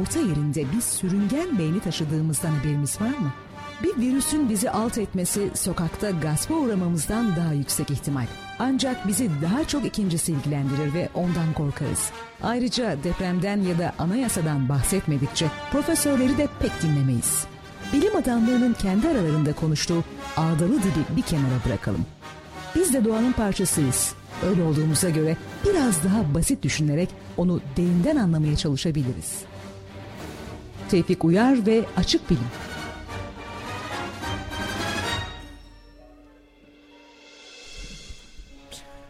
Orta yerinde bir sürüngen beyni taşıdığımızdan haberimiz var mı? Bir virüsün bizi alt etmesi sokakta gaspa uğramamızdan daha yüksek ihtimal. Ancak bizi daha çok ikincisi ilgilendirir ve ondan korkarız. Ayrıca depremden ya da anayasadan bahsetmedikçe profesörleri de pek dinlemeyiz. Bilim adamlarının kendi aralarında konuştuğu ağdalı dili bir kenara bırakalım. Biz de doğanın parçasıyız. Öyle olduğumuza göre biraz daha basit düşünerek onu derinden anlamaya çalışabiliriz. Tevfik Uyar ve Açık Bilim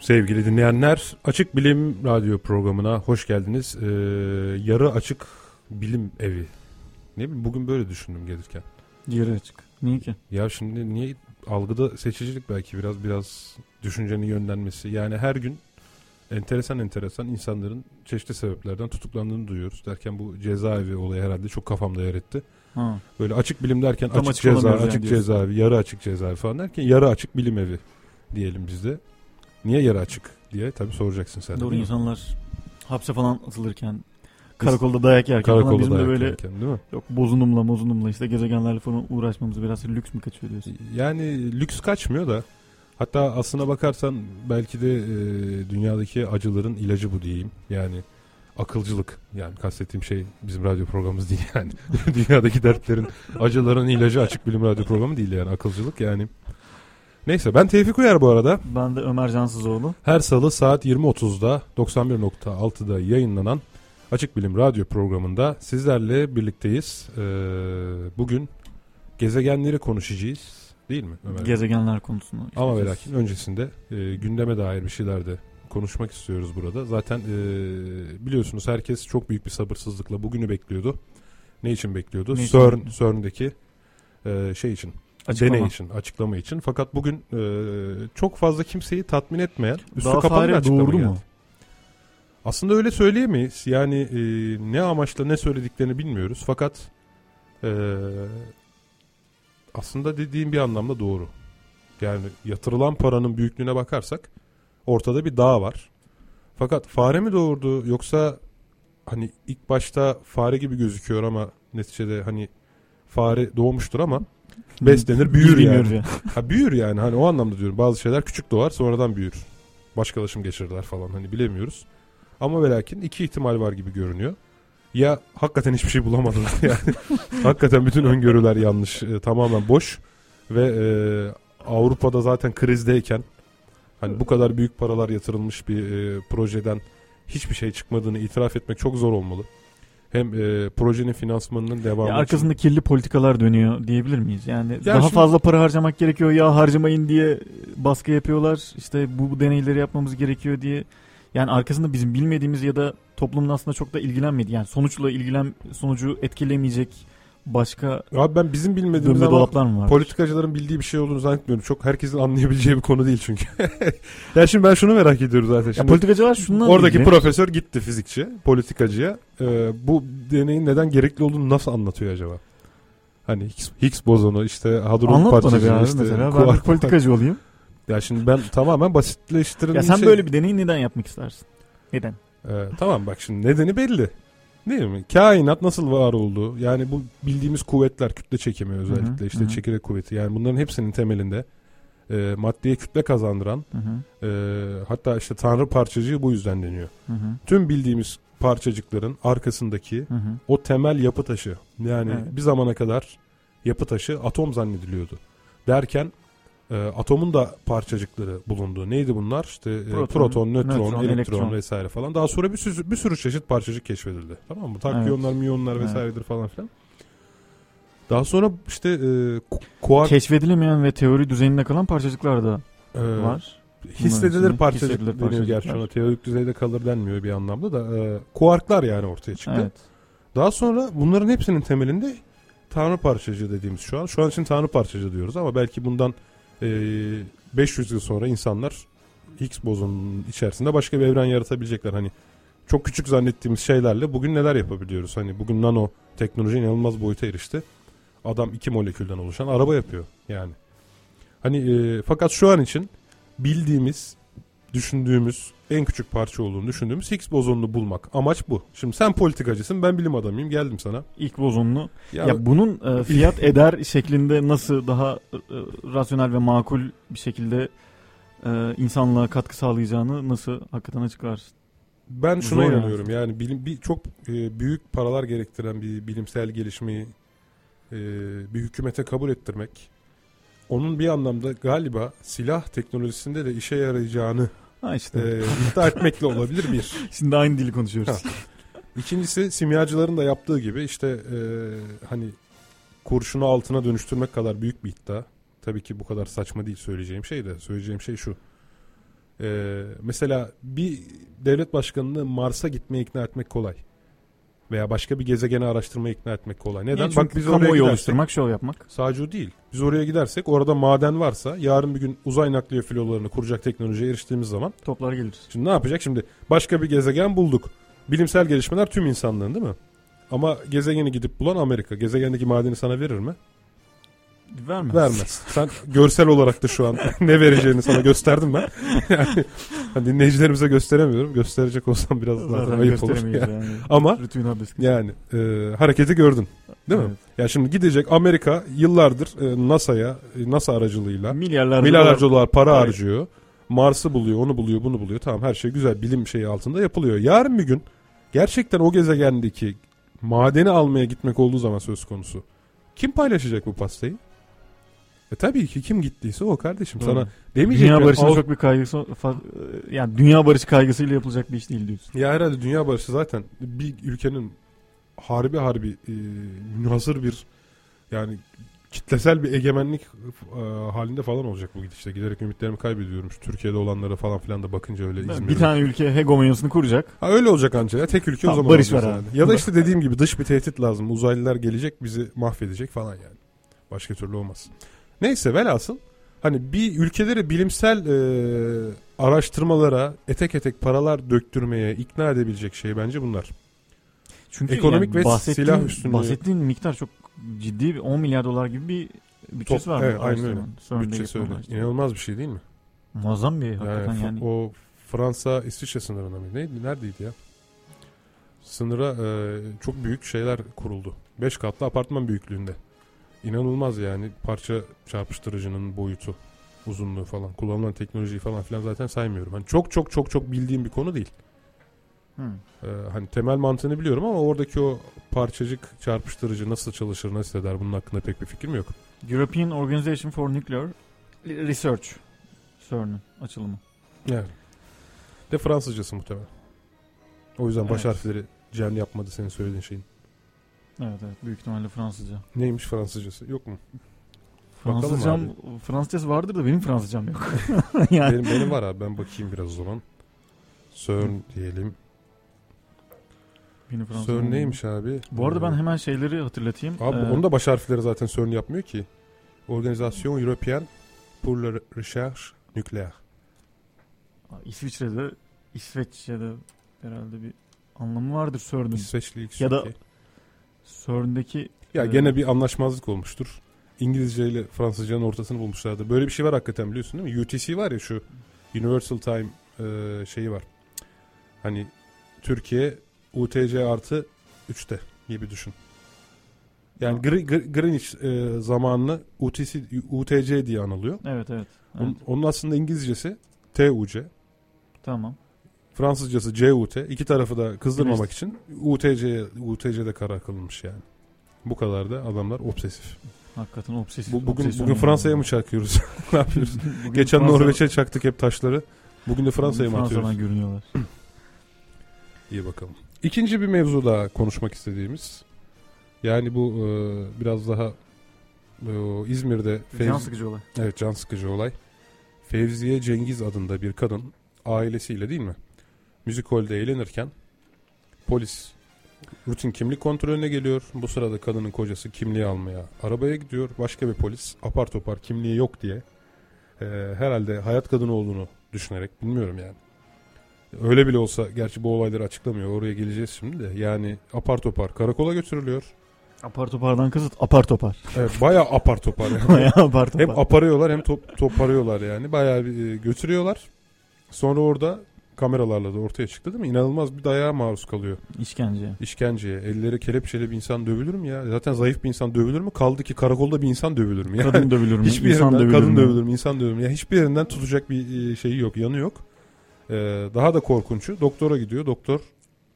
Sevgili dinleyenler, Açık Bilim Radyo programına hoş geldiniz. Ee, yarı açık bilim evi. Ne bileyim bugün böyle düşündüm gelirken. Yarı açık. Niye ki? Ya şimdi niye algıda seçicilik belki biraz biraz düşüncenin yönlenmesi. Yani her gün enteresan enteresan insanların çeşitli sebeplerden tutuklandığını duyuyoruz. Derken bu cezaevi olayı herhalde çok kafamda yer etti. Ha. Böyle açık bilim derken Tam açık, açık ceza, olamıyoruz açık yani diyorsun. cezaevi, yarı açık cezaevi falan derken yarı açık bilim evi diyelim biz de. Niye yarı açık diye tabii soracaksın sen. Doğru insanlar hapse falan atılırken karakolda dayak yerken falan Karakolda bizim de böyle yerken, değil mi? yok bozunumla bozunumla işte gezegenlerle falan uğraşmamız biraz lüks mü kaçıyor diyorsun. Yani lüks kaçmıyor da hatta aslına bakarsan belki de e, dünyadaki acıların ilacı bu diyeyim. Yani akılcılık yani kastettiğim şey bizim radyo programımız değil yani. Dünyadaki dertlerin acıların ilacı açık bilim radyo programı değil yani akılcılık yani. Neyse ben Tevfik Uyar bu arada. Ben de Ömer Cansızoğlu. Her salı saat 20.30'da 91.6'da yayınlanan Açık Bilim Radyo programında sizlerle birlikteyiz. Ee, bugün gezegenleri konuşacağız değil mi Ömer? Gezegenler konusunu. Ama ve lakin öncesinde e, gündeme dair bir şeyler de konuşmak istiyoruz burada. Zaten e, biliyorsunuz herkes çok büyük bir sabırsızlıkla bugünü bekliyordu. Ne için bekliyordu? Ne CERN? CERN'deki e, şey için, Açıklama. deney için, açıklama için. Fakat bugün e, çok fazla kimseyi tatmin etmeyen, üstü Daha kapalı bir açıklama geldi. mu? Aslında öyle söyleyemeyiz. Yani e, ne amaçla ne söylediklerini bilmiyoruz. Fakat e, aslında dediğim bir anlamda doğru. Yani yatırılan paranın büyüklüğüne bakarsak ortada bir dağ var. Fakat fare mi doğurdu yoksa hani ilk başta fare gibi gözüküyor ama neticede hani fare doğmuştur ama beslenir büyür yani. Ha büyür yani hani o anlamda diyorum. Bazı şeyler küçük doğar sonradan büyür. Başkalaşım geçirirler falan hani bilemiyoruz. Ama ve lakin iki ihtimal var gibi görünüyor. Ya hakikaten hiçbir şey bulamadılar yani. hakikaten bütün öngörüler yanlış. e, tamamen boş. Ve e, Avrupa'da zaten krizdeyken hani bu kadar büyük paralar yatırılmış bir e, projeden hiçbir şey çıkmadığını itiraf etmek çok zor olmalı. Hem e, projenin finansmanının devamı Ya için- arkasında kirli politikalar dönüyor diyebilir miyiz? Yani daha şimdi- fazla para harcamak gerekiyor ya harcamayın diye baskı yapıyorlar. İşte bu, bu deneyleri yapmamız gerekiyor diye. Yani arkasında bizim bilmediğimiz ya da toplumun aslında çok da ilgilenmedi. Yani sonuçla ilgilen sonucu etkilemeyecek başka Abi ben bizim bilmediğimiz ama dolaplar mı var? politikacıların bildiği bir şey olduğunu zannetmiyorum. Çok herkesin anlayabileceği bir konu değil çünkü. ya şimdi ben şunu merak ediyorum zaten. ya Şimdi politikacılar şundan oradaki ilgili. profesör gitti fizikçi, politikacıya. Ee, bu deneyin neden gerekli olduğunu nasıl anlatıyor acaba? Hani Higgs, Higgs bozonu işte hadron Anlat bana bir parçacığı abi işte mesela. Ben bir politikacı olayım. Ya şimdi ben tamamen basitleştirilmiş Ya sen şey- böyle bir deneyi neden yapmak istersin? Neden? Ee, tamam bak şimdi nedeni belli. Değil mi? Kainat nasıl var oldu? Yani bu bildiğimiz kuvvetler, kütle çekimi özellikle Hı hı, işte hı çekirdek kuvveti. Yani bunların hepsinin temelinde e, maddeye kütle kazandıran Hı hı. e, hatta işte tanrı parçacığı bu yüzden deniyor. Hı hı. Tüm bildiğimiz parçacıkların arkasındaki Hı hı. o temel yapı taşı yani Evet. bir zamana kadar yapı taşı atom zannediliyordu. Derken e, atomun da parçacıkları bulundu. Neydi bunlar? İşte e, proton, Proton, nötron, nötron, elektron, elektron. vesaire falan. Daha sonra bir sürü, bir sürü çeşit parçacık keşfedildi. Tamam mı? Takyonlar, miyonlar Evet. vesairedir falan filan. Daha sonra işte e, ku- kuark Keşfedilemeyen ve teori düzeyinde kalan parçacıklar da e, var. hissedilir parçacık hissedilir deniyor parçacıklar. gerçi ona. Teorik düzeyde kalır denmiyor bir anlamda da. E, kuarklar yani ortaya çıktı. Evet. Daha sonra bunların hepsinin temelinde tanrı parçacığı dediğimiz şu an. Şu an için tanrı parçacığı diyoruz ama belki bundan 500 yıl sonra insanlar Higgs bozonunun içerisinde başka bir evren yaratabilecekler. Hani çok küçük zannettiğimiz şeylerle bugün neler yapabiliyoruz? Hani bugün nano teknoloji inanılmaz boyuta erişti. Adam iki molekülden oluşan araba yapıyor yani. Hani e, fakat şu an için bildiğimiz, düşündüğümüz en küçük parça olduğunu düşündüğümüz Higgs bozonunu bulmak. Amaç bu. Şimdi sen politikacısın ben bilim adamıyım geldim sana. İlk bozonunu. Ya, Ya, bunun e, fiyat eder şeklinde nasıl daha e, rasyonel ve makul bir şekilde e, insanlığa katkı sağlayacağını nasıl hakikaten açıklarsın? ben şuna zor yani. inanıyorum yani bilim bir çok e, büyük paralar gerektiren bir bilimsel gelişmeyi e, bir hükümete kabul ettirmek onun bir anlamda galiba silah teknolojisinde de işe yarayacağını Ha işte. e, iddia etmekle olabilir bir. Şimdi aynı dili konuşuyoruz. İkincisi simyacıların da yaptığı gibi işte e, hani kurşunu altına dönüştürmek kadar büyük bir iddia. Tabii ki bu kadar saçma değil söyleyeceğim şey de. Söyleyeceğim şey şu. E, mesela bir devlet başkanını Mars'a gitmeye ikna etmek kolay. Veya başka bir gezegeni araştırmaya ikna etmek kolay. Neden? Niye? Bak biz oraya gidersek, oluşturmak, şov yapmak. sadece o değil. Biz oraya gidersek orada maden varsa yarın bir gün uzay nakliye filolarını kuracak teknolojiye eriştiğimiz zaman Toplar gelir. Şimdi ne yapacak? Şimdi başka bir gezegen bulduk. Bilimsel gelişmeler tüm insanlığın değil mi? Ama gezegeni gidip bulan Amerika. Gezegendeki madeni sana verir mi? Vermez. Vermez. Sen görsel olarak da şu an ne vereceğini sana gösterdim ben. yani hani dinleyicilerimize gösteremiyorum. Gösterecek olsam biraz zaten, Zaten ayıp olur. Yani. yani. Ama yani e, hareketi gördün. Değil mi? Evet. Ya şimdi gidecek Amerika yıllardır e, NASA'ya, e, NASA aracılığıyla Milyarlar Milyarlarca dolar para Para. harcıyor. Mars'ı buluyor, onu buluyor, bunu buluyor. Tamam her şey güzel bilim şeyi altında yapılıyor. Yarın bir gün gerçekten o gezegendeki madeni almaya gitmek olduğu zaman söz konusu. Kim paylaşacak bu pastayı? E tabii ki kim gittiyse o kardeşim. Doğru. Sana demeyecek Dünya Al- çok bir kaygısı fa- yani dünya barışı kaygısıyla yapılacak bir iş değil diyorsun. Ya herhalde dünya barışı zaten bir ülkenin harbi harbi e, münhasır bir yani kitlesel bir egemenlik e, halinde falan olacak bu gidişte. Giderek ümitlerimi kaybediyorum. Şu Türkiye'de olanlara falan filan da bakınca öyle İzmir'de. Bir tane ülke hegemonyasını kuracak. Ha öyle olacak anca ya. Tek ülke o Tamam, zaman barış var yani. abi. Ya da işte dediğim gibi dış bir tehdit lazım. Uzaylılar gelecek bizi mahvedecek falan yani. Başka türlü olmaz. Neyse velhasıl hani bir ülkeleri bilimsel e, araştırmalara etek etek paralar döktürmeye ikna edebilecek şey bence bunlar. Çünkü Ekonomik ve bahsettiğin, silah üstünlüğü. Bahsettiğin miktar çok ciddi bir 10 milyar dolar gibi bir bütçesi Top- var. evet, aynen öyle. Bütçesi öyle. İnanılmaz bir şey değil mi? Muazzam bir hakikaten Yani, yani. O Fransa İsviçre sınırında mıydı? Neydi? Neredeydi ya? Sınıra e, çok büyük şeyler kuruldu. 5 katlı apartman büyüklüğünde. İnanılmaz yani parça çarpıştırıcının boyutu, uzunluğu falan. Kullanılan teknolojiyi falan filan zaten saymıyorum. Hani çok çok çok çok bildiğim bir konu değil. Hı. Ee, hani temel mantığını biliyorum ama oradaki o parçacık çarpıştırıcı nasıl çalışır, nasıl eder bunun hakkında pek bir fikrim yok. European Organization for Nuclear Research CERN'ün açılımı. Yani. De Fransızcası muhtemelen. O yüzden baş Evet. harfleri cem yapmadı senin söylediğin şeyin. Evet evet büyük ihtimalle Fransızca. Neymiş Fransızcası? Yok mu? Fransızcam, Fransızcası vardır da benim Fransızcam yok. yani benim, benim var abi ben bakayım biraz o zaman. CERN diyelim. Fransızcam CERN neymiş abi? Bu arada ben Ee, hemen şeyleri hatırlatayım. Abi Ee, onu da baş harfleri zaten CERN yapmıyor ki. Organisation Européenne pour la Recherche Nucléaire. İsviçre'de, İsveççe'de herhalde bir anlamı vardır CERN'ün. İsveçli ilk Ya da- Türkiye. CERN'deki Ya Ee, gene bir anlaşmazlık olmuştur. İngilizce ile Fransızcanın ortasını bulmuşlardır. Böyle bir şey var hakikaten biliyorsun değil mi? UTC var ya şu Universal Time e, şeyi var. Hani Türkiye UTC artı 3'te gibi düşün. Yani Greenwich e, zamanını UTC, UTC diye anılıyor. Evet evet. evet. Onun, onun aslında İngilizcesi TUC. Tamam. Fransızcası CUT. İki tarafı da kızdırmamak için UTC UTC'de karar kılınmış yani. Bu kadar da adamlar obsesif. Hakikaten obsesif. Bu, bugün bugün. Fransa'ya mı çakıyoruz? ne yapıyoruz? Bugün Geçen Fransa- Norveç'e çaktık hep taşları. Bugün de Fransa'ya mı Fransa'dan atıyoruz? görünüyorlar. İyi bakalım. İkinci bir mevzu daha konuşmak istediğimiz. Yani bu e, biraz daha e, İzmir'de Can Fevzi- sıkıcı olay. Evet can sıkıcı olay. Fevziye Cengiz adında bir kadın ailesiyle değil mi? Müzik holde eğlenirken polis rutin kimlik kontrolüne geliyor. Bu sırada kadının kocası kimliği almaya arabaya gidiyor. Başka bir polis apar topar kimliği yok diye e, herhalde hayat kadını olduğunu düşünerek bilmiyorum yani. Öyle bile olsa gerçi bu olayları açıklamıyor. Oraya geleceğiz şimdi de. Yani apar topar karakola götürülüyor. Apar topardan kasıt apar topar. Evet bayağı apar topar yani. Bayağı apar topar. Hem aparıyorlar hem top, toparıyorlar yani. Bayağı bir e, götürüyorlar. Sonra orada kameralarla da ortaya çıktı değil mi? İnanılmaz bir dayağa maruz kalıyor. İşkence. İşkenceye. Elleri kelepçeli bir insan dövülür mü ya? Zaten zayıf bir insan dövülür mü? Kaldı ki karakolda bir insan dövülür mü? Yani Kadın dövülür mü? hiçbir İnsan yerinden dövülür kadın mü? dövülür mü? İnsan dövülür mü? Ya hiçbir yerinden tutacak bir e, şeyi yok, yanı yok. Ee, daha da korkunçu doktora gidiyor. Doktor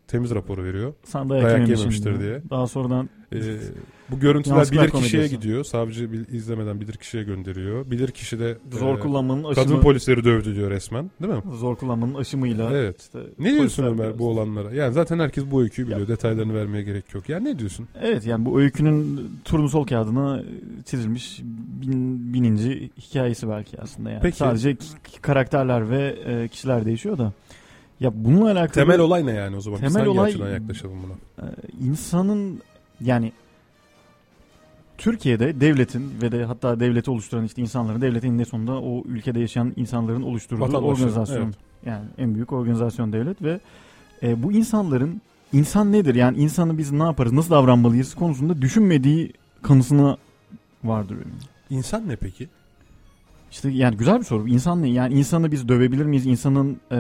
temiz raporu veriyor. Sen dayak, Dayak diye. diye. Daha sonradan Ee, bu görüntüler bilir kişiye gidiyor. Savcı bil- izlemeden bilir kişiye gönderiyor. Bilir kişi de zor e, kullanmanın aşımı, kadın polisleri dövdü diyor resmen. Değil mi? zor kullanmanın aşımıyla Evet. işte Ne diyorsun Ömer biraz- bu olanlara? Yani zaten herkes bu öyküyü biliyor. Ya- Detaylarını vermeye gerek yok. Yani ne diyorsun? Evet yani bu öykünün turnusol kağıdına çizilmiş bin, bininci hikayesi belki aslında yani. Peki. Sadece karakterler ve e, kişiler değişiyor da. Ya bununla alakalı Temel olay ne yani o zaman? Biz Temel hangi olay- açıdan yaklaşalım buna? e, insanın yani Türkiye'de devletin ve de hatta devleti oluşturan işte insanların devletin eninde sonunda o ülkede yaşayan insanların oluşturduğu Vatandaşların, organizasyon. evet. Yani en büyük organizasyon devlet ve e, bu insanların insan nedir? Yani insanı biz ne yaparız? Nasıl davranmalıyız konusunda düşünmediği kanısına vardır benim. İnsan ne peki? İşte yani güzel bir soru. İnsan ne? Yani insanı biz dövebilir miyiz? İnsanın e,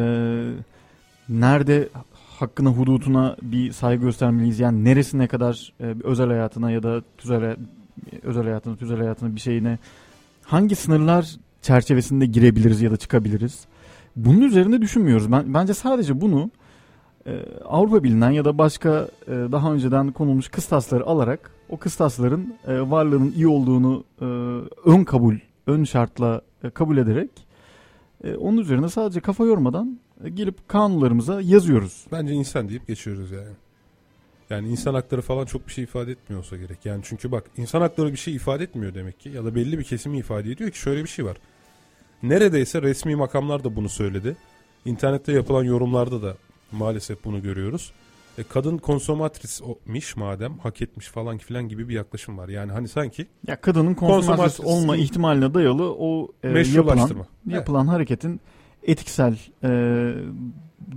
nerede hakkına, hudutuna bir saygı göstermeliyiz? Yani neresine kadar e, özel hayatına ya da tüzel özel hayatına, tüzel hayatına bir şeyine hangi sınırlar çerçevesinde girebiliriz ya da çıkabiliriz? Bunun üzerinde düşünmüyoruz. Ben bence sadece bunu e, Avrupa Birliği'nden ya da başka e, daha önceden konulmuş kıstasları alarak o kıstasların e, varlığının iyi olduğunu e, ön kabul, ön şartla e, kabul ederek e, onun üzerine sadece kafa yormadan e, gelip kanunlarımıza yazıyoruz. Bence insan deyip geçiyoruz yani. Yani insan hakları falan çok bir şey ifade etmiyor olsa gerek. Yani çünkü bak insan hakları bir şey ifade etmiyor demek ki. Ya da belli bir kesimi ifade ediyor ki şöyle bir şey var. Neredeyse resmi makamlar da bunu söyledi. İnternette yapılan yorumlarda da maalesef bunu görüyoruz. E, kadın konsomatrismiş madem hak etmiş falan filan gibi bir yaklaşım var. Yani hani sanki Ya kadının konsomatris olma ihtimaline dayalı o e, yapılan, yapılan hareketin etiksel e,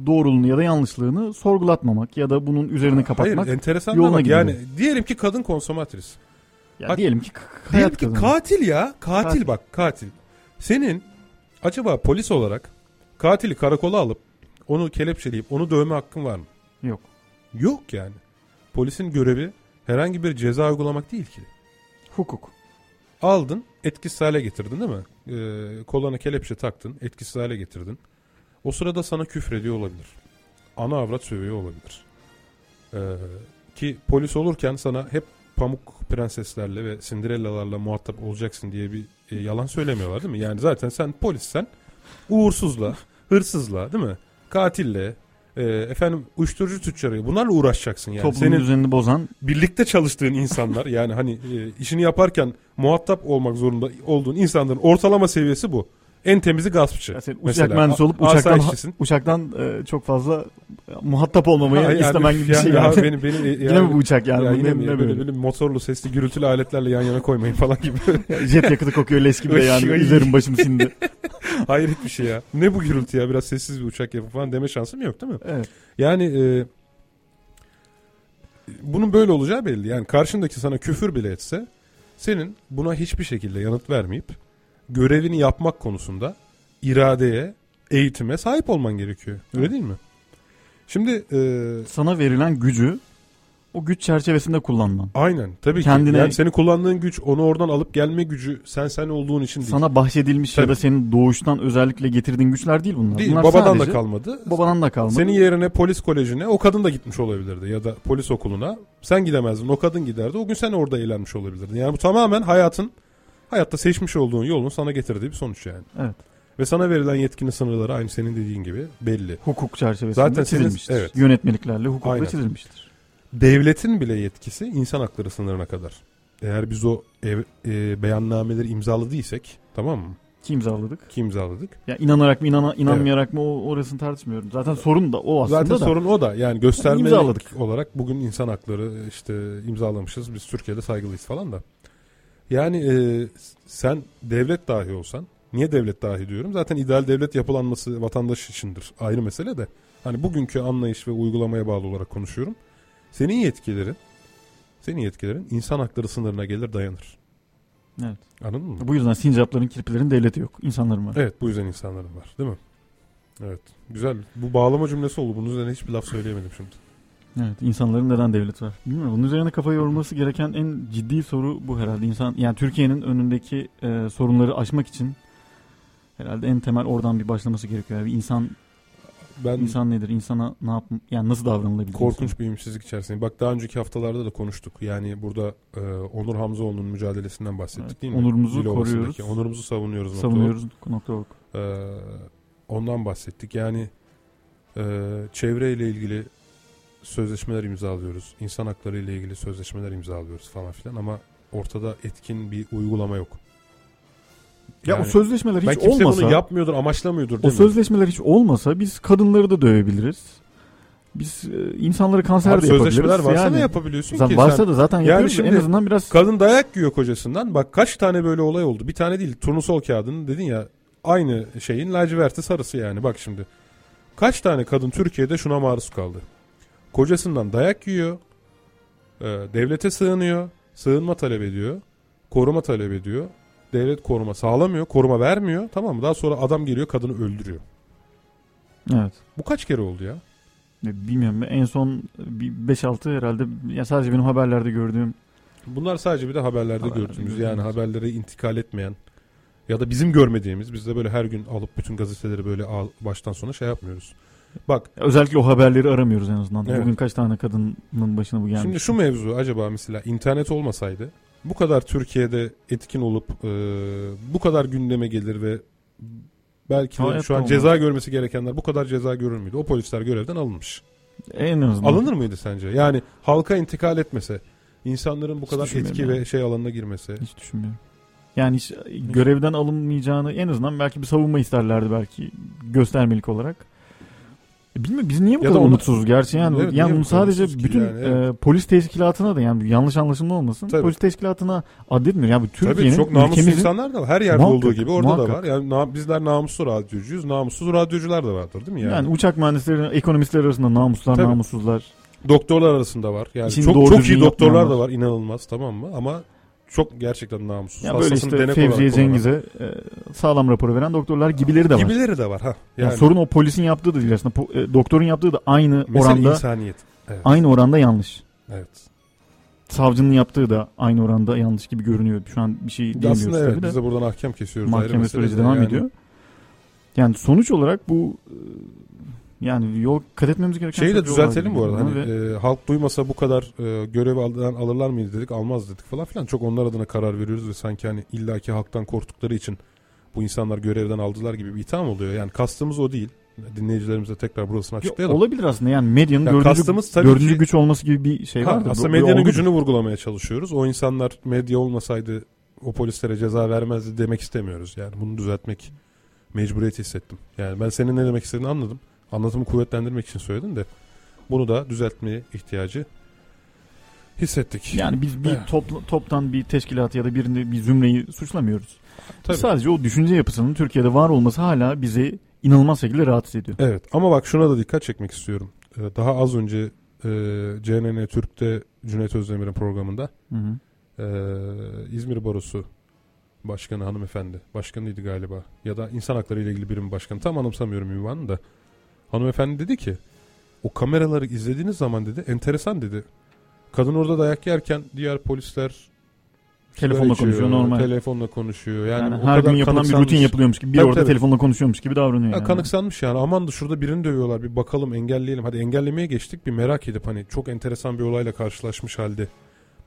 doğruluğunu ya da yanlışlığını sorgulatmamak ya da bunun üzerini kapatmak. Hayır enteresan yoluna gidiyor. yani diyelim ki kadın konsomatris. ya Hak- diyelim ki Diyelim ki kadını. katil ya. Katil, Katil. bak katil. Senin acaba polis olarak katili karakola alıp onu kelepçeleyip onu dövme hakkın var mı? Yok. Yok yani. Polisin görevi herhangi bir ceza uygulamak değil ki. Hukuk. Aldın etkisiz hale getirdin değil mi? Ee, kolana kelepçe taktın etkisiz hale getirdin. O sırada sana küfrediyor olabilir. Ana avrat sövüyor olabilir. Ee, ki polis olurken sana hep pamuk prenseslerle ve Cinderella'larla muhatap olacaksın diye bir e, yalan söylemiyorlar değil mi? Yani zaten sen polissen uğursuzla, hırsızla değil mi? Katille, e, efendim uyuşturucu tüccarı bunlarla uğraşacaksın yani. Toplumun Senin düzenini bozan birlikte çalıştığın insanlar yani hani e, işini yaparken muhatap olmak zorunda olduğun insanların ortalama seviyesi bu. En temizi gaspçı. Ya sen uçak Mesela. mühendisi olup uçaktan uçaktan e, çok fazla e, muhatap olmamayı Ha, yani- istemen gibi bir ya- şey ya yani. e, Yine yani- mi bu uçak yani? ya yine ne, mi? ne böyle, böyle? böyle motorlu sesli gürültülü aletlerle yan yana koymayın falan gibi. Jet yakıtı kokuyor leş gibi de yani. Üzerim başım sindi. Hayret bir şey ya. Ne bu gürültü ya biraz sessiz bir uçak yapıp falan deme şansım yok değil mi? Evet. Yani e, bunun böyle olacağı belli. Yani karşındaki sana küfür bile etse senin buna hiçbir şekilde yanıt vermeyip görevini yapmak konusunda iradeye, eğitime sahip olman gerekiyor. Öyle değil mi? Şimdi e, Sana verilen gücü o güç çerçevesinde kullanman. aynen tabii Kendine- ki. Yani senin kullandığın güç onu oradan alıp gelme gücü sen sen olduğun için değil. Sana bahşedilmiş ya Tabii. da senin doğuştan özellikle getirdiğin güçler değil bunlar. değil. bunlar Babadan sadece da kalmadı. Babadan da kalmadı. Senin yerine polis kolejine o kadın da gitmiş olabilirdi ya da polis okuluna. Sen gidemezdin o kadın giderdi. O gün sen orada eğlenmiş olabilirdin. Yani bu tamamen hayatın hayatta seçmiş olduğun yolun sana getirdiği bir sonuç yani. Evet. Ve sana verilen yetkinin sınırları aynı senin dediğin gibi belli. Hukuk çerçevesinde Zaten senin- çizilmiştir. evet. Yönetmeliklerle hukukla Aynen. çizilmiştir. Devletin bile yetkisi insan hakları sınırına kadar. Eğer biz o ev, e, beyannameleri imzaladıysak tamam mı? Ki imzaladık. Ki imzaladık. Ya inanarak mı inana, inanmayarak mı o orasını tartışmıyorum. Zaten sorun da o aslında Zaten da. sorun o da yani göstermelik İmzaladık. olarak bugün insan hakları işte imzalamışız biz Türkiye'de saygılıyız falan da. Yani e, sen devlet dahi olsan niye devlet dahi diyorum zaten ideal devlet yapılanması vatandaş içindir ayrı mesele de. Hani bugünkü anlayış ve uygulamaya bağlı olarak konuşuyorum. Senin yetkilerin senin yetkilerin insan hakları sınırına gelir dayanır. Evet. Anladın mı? Bu yüzden sincapların kirpilerin devleti yok. İnsanların var. Evet bu yüzden insanların var değil mi? Evet. Güzel. Bu bağlama cümlesi oldu. Bunun üzerine hiçbir laf söyleyemedim şimdi. Evet insanların neden devlet var? Bilmiyorum. Bunun üzerine kafa yorulması gereken en ciddi soru bu herhalde. İnsan yani Türkiye'nin önündeki e, sorunları aşmak için herhalde en temel oradan bir başlaması gerekiyor. Yani insan Ben insan nedir? İnsana ne yap yani nasıl davranılabilir? korkunç bir ümitsizlik içerisindeyim. Bak daha önceki haftalarda da konuştuk. Yani burada e, Onur Hamzaoğlu'nun mücadelesinden bahsettik Evet, değil mi? onurumuzu Dilovası'ndaki. koruyoruz. Onurumuzu savunuyoruz. savunuyoruz. Nokta org. Ee, ondan bahsettik. Yani e, çevreyle ilgili sözleşmeler imzalıyoruz. İnsan hakları ile ilgili sözleşmeler imzalıyoruz falan filan ama ortada etkin bir uygulama yok. Ya Yani o sözleşmeler hiç kimse olmasa bunu yapmıyordur, amaçlamıyordur o demiyorum. sözleşmeler hiç olmasa biz kadınları da dövebiliriz. Biz e, insanları kanser Abi de yapabiliriz. sözleşmeler varsa yani, ne yapabiliyorsun zaten ki? varsa Sen- da zaten Yani yapıyoruz. şimdi en azından biraz Kadın dayak yiyor kocasından. Bak kaç tane böyle olay oldu. Bir tane değil. Turnusol kağıdının dedin ya aynı şeyin laciverti sarısı yani. Bak şimdi. Kaç tane kadın Türkiye'de şuna maruz kaldı. Kocasından dayak yiyor. e, devlete sığınıyor. Sığınma talep ediyor. Koruma talep ediyor. Devlet koruma sağlamıyor. Koruma vermiyor. Tamam mı? Daha sonra adam geliyor kadını öldürüyor. evet. Bu kaç kere oldu ya? E, Bilmiyorum en son bir 5-6 herhalde ya sadece benim haberlerde gördüğüm Bunlar sadece bir de haberlerde Haberlerde gördüğümüz yani gördüğümüz. haberlere intikal etmeyen ya da bizim görmediğimiz biz de böyle her gün alıp bütün gazeteleri böyle baştan sona şey yapmıyoruz. Bak özellikle o haberleri aramıyoruz en azından. Evet. Bugün kaç tane kadının başına bu gelmiş. şimdi şu mevzu acaba mesela internet olmasaydı bu kadar Türkiye'de etkin olup e, bu kadar gündeme gelir ve belki de şu an olmaz. ceza görmesi gerekenler bu kadar ceza görür müydü? O polisler görevden alınmış. en azından. Alınır mıydı sence? Yani halka intikal etmese, insanların bu kadar etki yani. ve şey alanına girmesi. Hiç düşünmüyorum. Yani hiç görevden alınmayacağını en azından belki bir savunma isterlerdi belki göstermelik olarak. E Bilmiyorum biz niye bu Ya da kadar umutsuzuz gerçi yani Evet, yani bunu sadece umutsuz bütün yani, evet. e, polis teşkilatına da yani yanlış anlaşılma olmasın. Tabii. Polis teşkilatına addetmiyor. Yani Türkiye'nin çok namuslu ülkemizin insanlar da var. Her yerde Muhakkak, olduğu gibi orada da muhakkak. var. Yani na- bizler namuslu radyocuyuz. Namussuz radyocular da vardır değil mi yani? yani, uçak mühendisleri, ekonomistler arasında namuslar, Tabii. namussuzlar. Doktorlar arasında var. Yani İşini çok çok iyi doktorlar da var inanılmaz tamam mı? Ama çok gerçekten namussuz. Ya böyle Hastasını işte denek Fevziye kullanan. Cengiz'e e, sağlam raporu veren doktorlar gibileri de var. Gibileri de var ha. Yani Yani, sorun o polisin yaptığı da değil aslında. Po- e, doktorun yaptığı da aynı mesele oranda insaniyet. Evet. aynı oranda yanlış. evet. Savcının yaptığı da aynı oranda yanlış gibi görünüyor. Şu an bir şey diyemiyoruz Aslında evet tabii de. biz de buradan ahkam kesiyoruz. ayrı Mahkeme mesele süreci de. devam Yani ediyor. Yani sonuç olarak bu e, yani yol kat etmemiz gereken Şeyi de düzeltelim gibi bu arada. Hani, ve e, halk duymasa bu kadar e, görev aldan alırlar mıydı dedik almaz dedik falan filan. Çok onlar adına karar veriyoruz ve sanki hani illaki halktan korktukları için bu insanlar görevden aldılar gibi bir itham oluyor. Yani kastımız o değil. Dinleyicilerimize tekrar burasını açıklayalım. olabilir aslında yani medyanın Ya dördüncü, kastımız tabii dördüncü ki- güç olması gibi bir şey Ha, vardır. aslında Bu- medyanın gücünü vurgulamaya çalışıyoruz. O insanlar medya olmasaydı o polislere ceza vermezdi demek istemiyoruz. Yani bunu düzeltmek mecburiyeti hissettim. Yani ben senin ne demek istediğini anladım. Anlatımı kuvvetlendirmek için söyledim de bunu da düzeltmeye ihtiyacı hissettik. Yani biz bir Evet. topla- toptan bir teşkilatı ya da birini bir zümreyi suçlamıyoruz. Tabii. Sadece o düşünce yapısının Türkiye'de var olması hala bizi inanılmaz şekilde rahatsız ediyor. Evet ama bak şuna da dikkat çekmek istiyorum. Ee, Daha az önce e, CNN Türk'te Cüneyt Özdemir'in programında Hı hı. e, İzmir Barosu Başkanı hanımefendi. Başkanıydı galiba. Ya da insan hakları ile ilgili birim başkanı. Tam anımsamıyorum ünvanını da. Hanımefendi dedi ki o kameraları izlediğiniz zaman dedi enteresan dedi. Kadın orada dayak yerken diğer polisler Telefonla içiyor, konuşuyor normal. Telefonla konuşuyor. Yani, Yani, o her kadar gün yapılan bir rutin yapılıyormuş gibi bir Tabii, orada tabii. telefonla konuşuyormuş gibi davranıyor. Ya yani. kanıksanmış yani aman da şurada birini dövüyorlar bir bakalım engelleyelim. Hadi engellemeye geçtik bir merak edip hani çok enteresan bir olayla karşılaşmış halde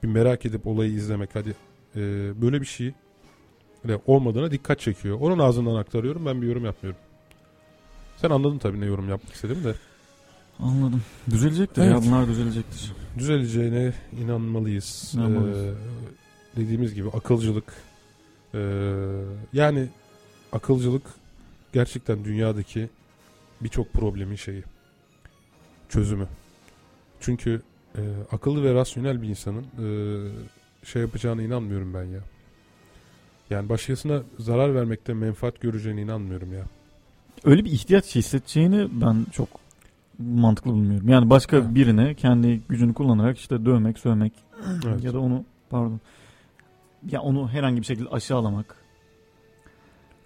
bir merak edip olayı izlemek hadi e, böyle bir şey olmadığına dikkat çekiyor. Onun ağzından aktarıyorum ben bir yorum yapmıyorum. Sen anladın tabii ne yorum yapmak istediğimi de. Anladım. Düzelecektir ya Evet. bunlar düzelecektir. Düzeleceğine inanmalıyız. İnanmalıyız. Ee, dediğimiz gibi akılcılık ee, yani akılcılık gerçekten dünyadaki birçok problemin şeyi çözümü. Çünkü e, akıllı ve rasyonel bir insanın e, şey yapacağına inanmıyorum ben ya. Yani başkasına zarar vermekte menfaat göreceğine inanmıyorum ya. Öyle bir ihtiyaç hissedeceğini ben çok mantıklı bulmuyorum. Yani başka Evet. birine kendi gücünü kullanarak işte dövmek, sövmek Evet. ya da onu pardon ya onu herhangi bir şekilde aşağılamak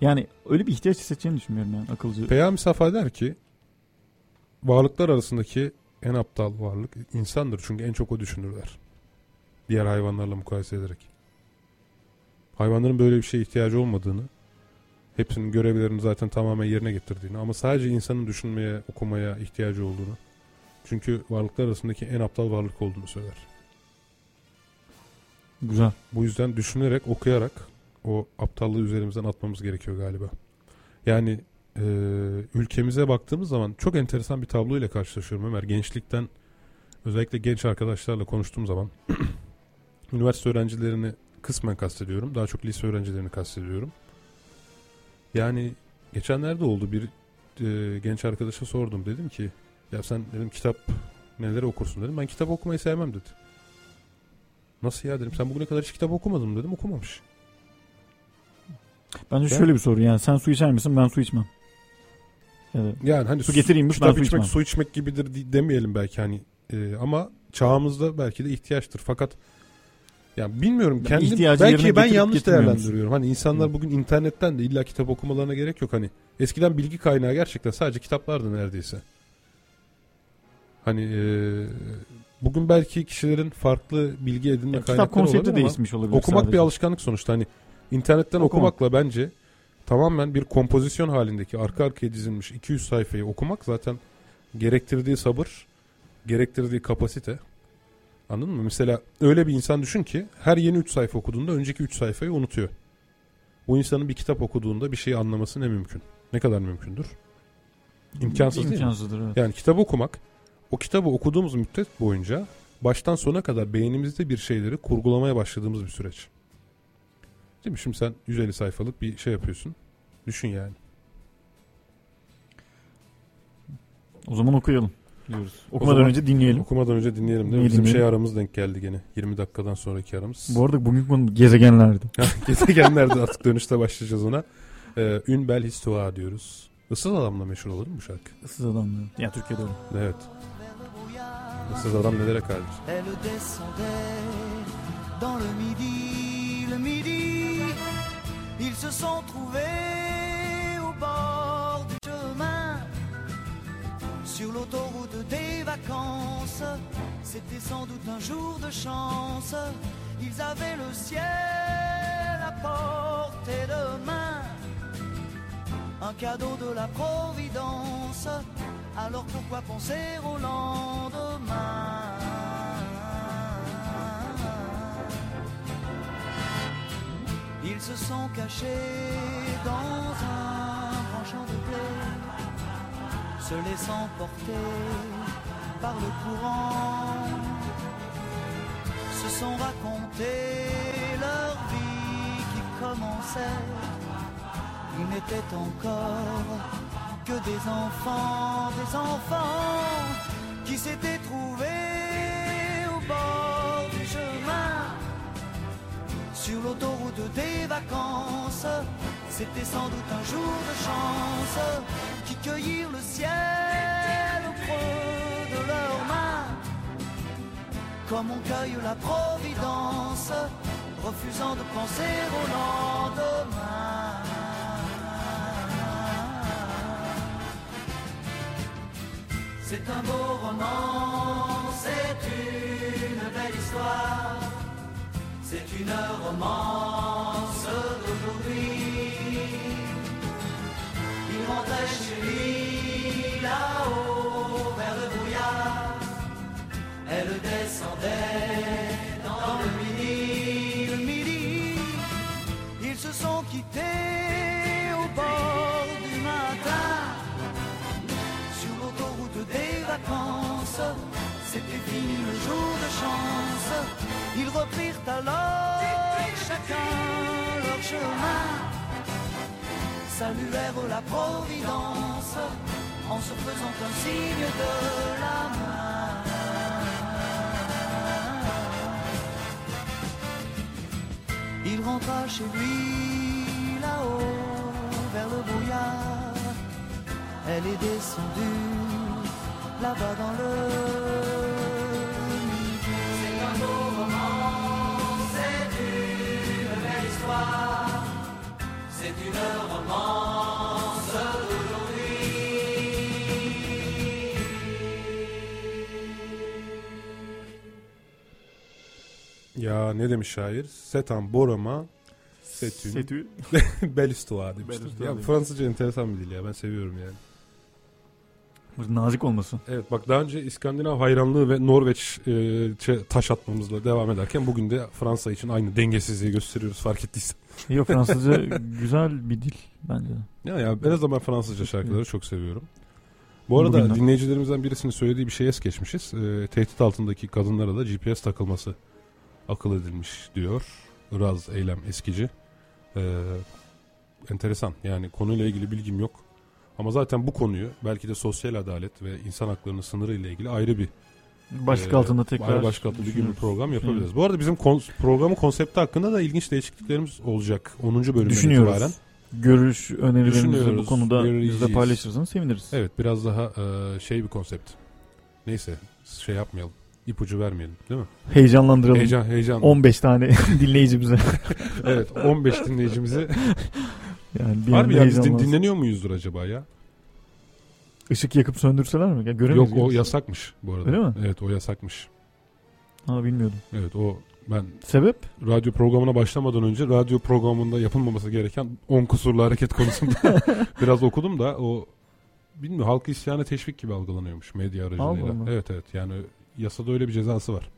Yani öyle bir ihtiyaç hissedeceğini düşünmüyorum yani akılcı. Peyami Safa der ki varlıklar arasındaki en aptal varlık insandır. Çünkü en çok o düşünürler. Diğer hayvanlarla mukayese ederek. Hayvanların böyle bir şeye ihtiyacı olmadığını, hepsinin görevlerini zaten tamamen yerine getirdiğini ama sadece insanın düşünmeye, okumaya ihtiyacı olduğunu. Çünkü varlıklar arasındaki en aptal varlık olduğunu söyler. Güzel. Bu yüzden düşünerek, okuyarak o aptallığı üzerimizden atmamız gerekiyor galiba. Yani e, ülkemize baktığımız zaman çok enteresan bir tablo ile karşılaşıyorum Ömer. Gençlikten özellikle genç arkadaşlarla konuştuğum zaman üniversite öğrencilerini kısmen kastediyorum. Daha çok lise öğrencilerini kastediyorum. Yani geçenlerde oldu bir e, genç arkadaşa sordum. Dedim ki ya sen dedim kitap neleri okursun dedim. Ben kitap okumayı sevmem dedi. Nasıl ya dedim. Sen bugüne kadar hiç kitap okumadın mı dedim. Okumamış. Bence Ben- şöyle bir soru yani sen su içer misin ben su içmem. Evet. Yani hani Su getireyim mi? kitap Ben su içmek içmem. su içmek gibidir di- demeyelim belki hani E, ama çağımızda belki de ihtiyaçtır fakat ya bilmiyorum kendim ihtiyacı belki ben yanlış değerlendiriyorum. Hani insanlar bugün internetten de illa kitap okumalarına gerek yok hani. Eskiden bilgi kaynağı gerçekten sadece kitaplardı neredeyse. Hani e, bugün belki kişilerin farklı bilgi edinme Ya, kitap kaynakları konsepti olabilir ama değişmiş olabilir okumak sadece. bir alışkanlık sonuçta. Hani internetten Okumak. okumakla bence tamamen bir kompozisyon halindeki arka arkaya dizilmiş 200 sayfayı okumak zaten gerektirdiği sabır, gerektirdiği kapasite. Anladın mı? Mesela öyle bir insan düşün ki her yeni 3 sayfa okuduğunda önceki 3 sayfayı unutuyor. Bu insanın bir kitap okuduğunda bir şeyi anlaması ne mümkün? Ne kadar mümkündür? İmkansız değil mi? İmkansızdır evet. Yani kitap okumak, o kitabı okuduğumuz müddet boyunca baştan sona kadar beynimizde bir şeyleri kurgulamaya başladığımız bir süreç. Değil mi? Şimdi sen 150 sayfalık bir şey yapıyorsun. Düşün yani. O zaman okuyalım diyoruz. Okumadan zaman- önce dinleyelim. Okumadan önce dinleyelim değil mi? Bizim şey aramız denk geldi gene. 20 dakikadan sonraki aramız. Bu arada bugün konu gezegenlerdi. Gezegenlerde artık dönüşte başlayacağız ona. Ee, belle histoire diyoruz. Issız Adam'la meşhur olur mu bu şarkı? Issız adamlar. Ya Türkiye'de öyle. Evet. Issız Adam nelere descendait dans le midi, le midi. Ils se sont trouvés au bord Sur l'autoroute des vacances, c'était sans doute un jour de chance. Ils avaient le ciel à portée de main. Un cadeau de la Providence. Alors pourquoi penser au lendemain? Ils se sont cachés dans un grand champ de blé, se laissant porter par le courant, se sont racontés leur vie qui commençait. Ils n'étaient encore que des enfants, des enfants qui s'étaient trouvés au bord du chemin. Sur l'autoroute des vacances, c'était sans doute un jour de chance qui cueillirent le ciel au creux de leurs mains. Comme on cueille la providence, refusant de penser au lendemain. C'est un beau roman, c'est une belle histoire, c'est une romance d'aujourd'hui. Rentrait chez lui là-haut vers le brouillard, elle descendait Saluèrent la Providence en se faisant un signe de la main. Il rentra chez lui là-haut vers le brouillard. Elle est descendue là-bas dans le. C'est un beau roman, c'est une belle histoire. Ya ne demiş şair? Setan borama setün Setü. belistua demiştir. Belistua Ya. Fransızca enteresan bir dil ya ben seviyorum yani. Nazik olması. Evet bak daha önce İskandinav hayranlığı ve Norveç e, taş atmamızla devam ederken bugün de Fransa için aynı dengesizliği gösteriyoruz fark ettiysen. Yok Fransızca güzel bir dil bence. Ya ya en azından ben Fransızca şarkıları çok seviyorum. Bu arada Bugünden. dinleyicilerimizden birisinin söylediği bir şeye es geçmişiz. E, tehdit altındaki kadınlara da GPS takılması akıl edilmiş diyor. Iraz Eylem Eskici. E, enteresan yani konuyla ilgili bilgim yok. Ama zaten bu konuyu belki de sosyal adalet ve insan haklarının sınırı ile ilgili ayrı bir Başlık e, altında tekrar başlık altında bir gün bir program yapabiliriz. Bu arada bizim kon- programın konsepti hakkında da ilginç değişikliklerimiz olacak. 10. bölümden Düşünüyoruz. itibaren. Görüş, önerilerinizi bu konuda bizle paylaşırsanız seviniriz. Evet biraz daha e, şey bir konsept. Neyse şey yapmayalım. İpucu vermeyelim değil mi? Heyecanlandıralım. Heyecan heyecan. 15 tane dinleyicimize. evet 15 dinleyicimizi. yani bir Harbi anda ya biz din- dinleniyor muyuzdur acaba ya? Işık yakıp söndürseler mi? Ya, göremeyiz. Yok o yasakmış bu arada. Öyle mi? Evet o yasakmış. Ha bilmiyordum. Evet o ben Sebep? radyo programına başlamadan önce radyo programında yapılmaması gereken 10 kusurlu hareket konusunda biraz okudum da o bilmiyorum halkı isyana teşvik gibi algılanıyormuş medya aracılığıyla. Evet evet yani yasada öyle bir cezası var.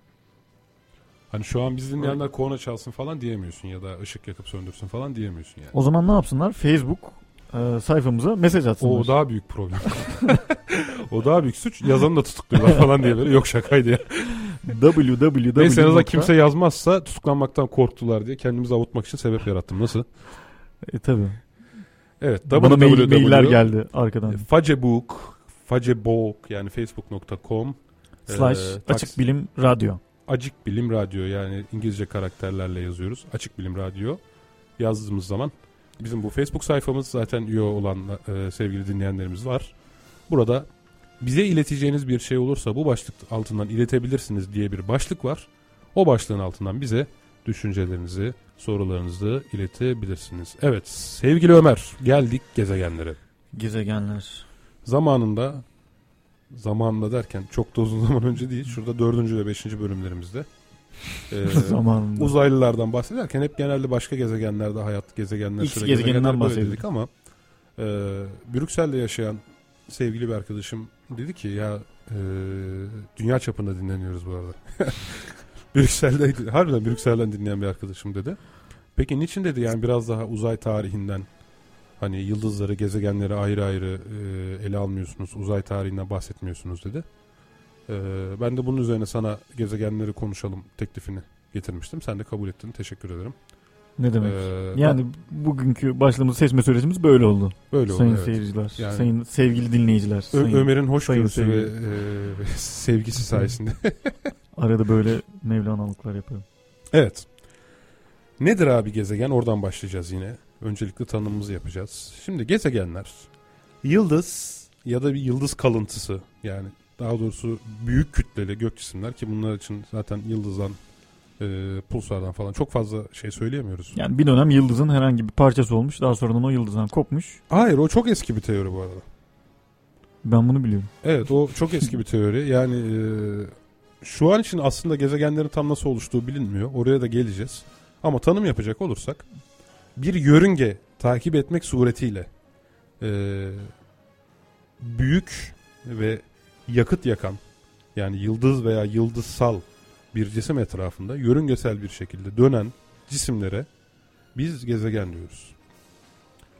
Hani şu an biz dinleyenler korna çalsın falan diyemiyorsun ya da ışık yakıp söndürsün falan diyemiyorsun yani. O zaman ne yapsınlar? Facebook e, sayfamıza mesaj atsınlar. O daha büyük problem. o daha büyük suç. Yazanı da tutukluyorlar falan diye böyle. Yok şakaydı ya. www. Neyse en azından kimse yazmazsa tutuklanmaktan korktular diye kendimizi avutmak için sebep yarattım. Nasıl? E, tabii. Evet. Bana mail, mailler geldi arkadan. Facebook, Facebook yani facebook.com Slash e, açık bilim radyo. Açık Bilim Radyo yani İngilizce karakterlerle yazıyoruz. Açık Bilim Radyo yazdığımız zaman bizim bu Facebook sayfamız zaten üye olan e, sevgili dinleyenlerimiz var. Burada bize ileteceğiniz bir şey olursa bu başlık altından iletebilirsiniz diye bir başlık var. O başlığın altından bize düşüncelerinizi, sorularınızı iletebilirsiniz. Evet sevgili Ömer geldik gezegenlere. Gezegenler. Zamanında zamanında derken çok da uzun zaman önce değil. Şurada dördüncü ve beşinci bölümlerimizde e, Zamanında. uzaylılardan bahsederken hep genelde başka gezegenlerde hayat gezegenler X gezegeninden dedik ama e, Brüksel'de yaşayan sevgili bir arkadaşım dedi ki ya e, dünya çapında dinleniyoruz bu arada. Brüksel'de harbiden Brüksel'den dinleyen bir arkadaşım dedi. Peki niçin dedi yani biraz daha uzay tarihinden hani yıldızları, gezegenleri ayrı ayrı e, ele almıyorsunuz, uzay tarihinden bahsetmiyorsunuz dedi. E, ben de bunun üzerine sana gezegenleri konuşalım teklifini getirmiştim. Sen de kabul ettin. Teşekkür ederim. Ne demek? Ee, yani bugünkü başladığımız seçme sürecimiz böyle oldu. böyle oldu. sayın evet. seyirciler, Yani- sayın sevgili dinleyiciler. Ö- sayın- Ömer'in hoşgörüsü ve e, sevgisi sayesinde. Arada böyle mevlanalıklar yapıyorum. evet. Nedir abi gezegen? Oradan başlayacağız yine. Öncelikle tanımımızı yapacağız. Şimdi gezegenler yıldız ya da bir yıldız kalıntısı yani daha doğrusu büyük kütleli gök cisimler ki bunlar için zaten yıldızdan e, pulsardan falan çok fazla şey söyleyemiyoruz. Yani bir dönem yıldızın herhangi bir parçası olmuş. Daha sonradan o yıldızdan kopmuş. Hayır o çok eski bir teori bu arada. Ben bunu biliyorum. Evet o çok eski bir teori. Yani e, şu an için aslında gezegenlerin tam nasıl oluştuğu bilinmiyor. Oraya da geleceğiz. Ama tanım yapacak olursak bir yörünge takip etmek suretiyle e, büyük ve yakıt yakan yani yıldız veya yıldızsal bir cisim etrafında yörüngesel bir şekilde dönen cisimlere biz gezegen diyoruz.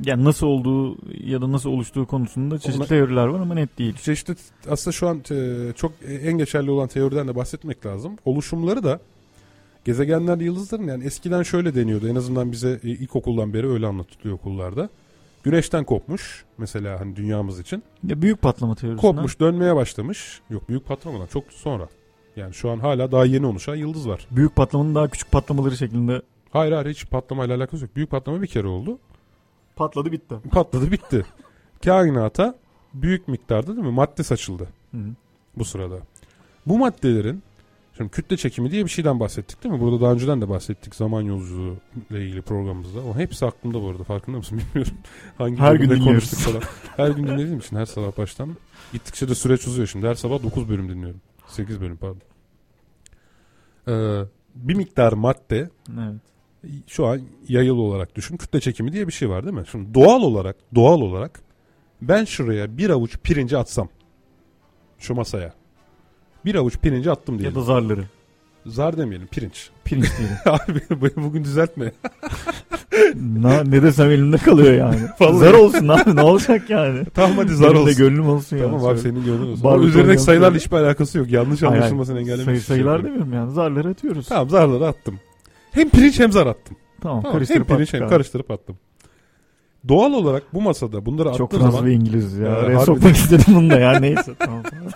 Yani nasıl olduğu ya da nasıl oluştuğu konusunda çeşitli Ona- teoriler var ama net değil. Çeşitli aslında şu an e, çok en geçerli olan teoriden de bahsetmek lazım. Oluşumları da gezegenler yıldızların yani eskiden şöyle deniyordu. En azından bize e, ilkokuldan beri öyle anlatılıyor okullarda. Güneşten kopmuş mesela hani dünyamız için. Ya büyük patlama teorisinden. Kopmuş dönmeye başlamış. Yok büyük patlamadan çok sonra. Yani şu an hala daha yeni oluşan yıldız var. Büyük patlamanın daha küçük patlamaları şeklinde Hayır hayır hiç patlamayla alakası yok. Büyük patlama bir kere oldu. patladı bitti. Patladı bitti. Kainata büyük miktarda değil mi madde saçıldı. Hı. bu sırada. Bu maddelerin şimdi kütle çekimi diye bir şeyden bahsettik değil mi? Burada daha önceden de bahsettik zaman yolculuğu ile ilgili programımızda. O hepsi aklımda bu arada farkında mısın bilmiyorum. Hangi Her gün dinliyoruz. konuştuk falan. Her gün dinlediğim için her sabah baştan. Gittikçe de süreç uzuyor şimdi. Her sabah 9 bölüm dinliyorum. 8 bölüm pardon. Ee, bir miktar madde Evet. şu an yayılı olarak düşün. Kütle çekimi diye bir şey var değil mi? Şimdi doğal olarak doğal olarak ben şuraya bir avuç pirinci atsam şu masaya bir avuç pirinci attım Ya diyelim. da zarları. Zar demeyelim pirinç. Pirinç diyelim. Abi bugün düzeltme. Na, ne desem elimde kalıyor yani. Zar olsun abi ne olacak yani. tamam hadi zar Benim olsun. gönlüm olsun ya. Tamam abi senin gönlün olsun. Barbie üzerindeki sayılarla hiçbir alakası yok. Yanlış anlaşılmasını engellemek Sayı, şey sayılar demiyorum yani zarları atıyoruz. Tamam, Tamam zarları attım. Hem pirinç hem zar attım. Tamam, hem karıştırıp pirinç attık hem abi. karıştırıp attım. Doğal olarak bu masada bunları Çok attığım Fransız zaman ve İngiliz ya. Ya, Araya sokmak istedim bunu da ya neyse. Tamam, tamam.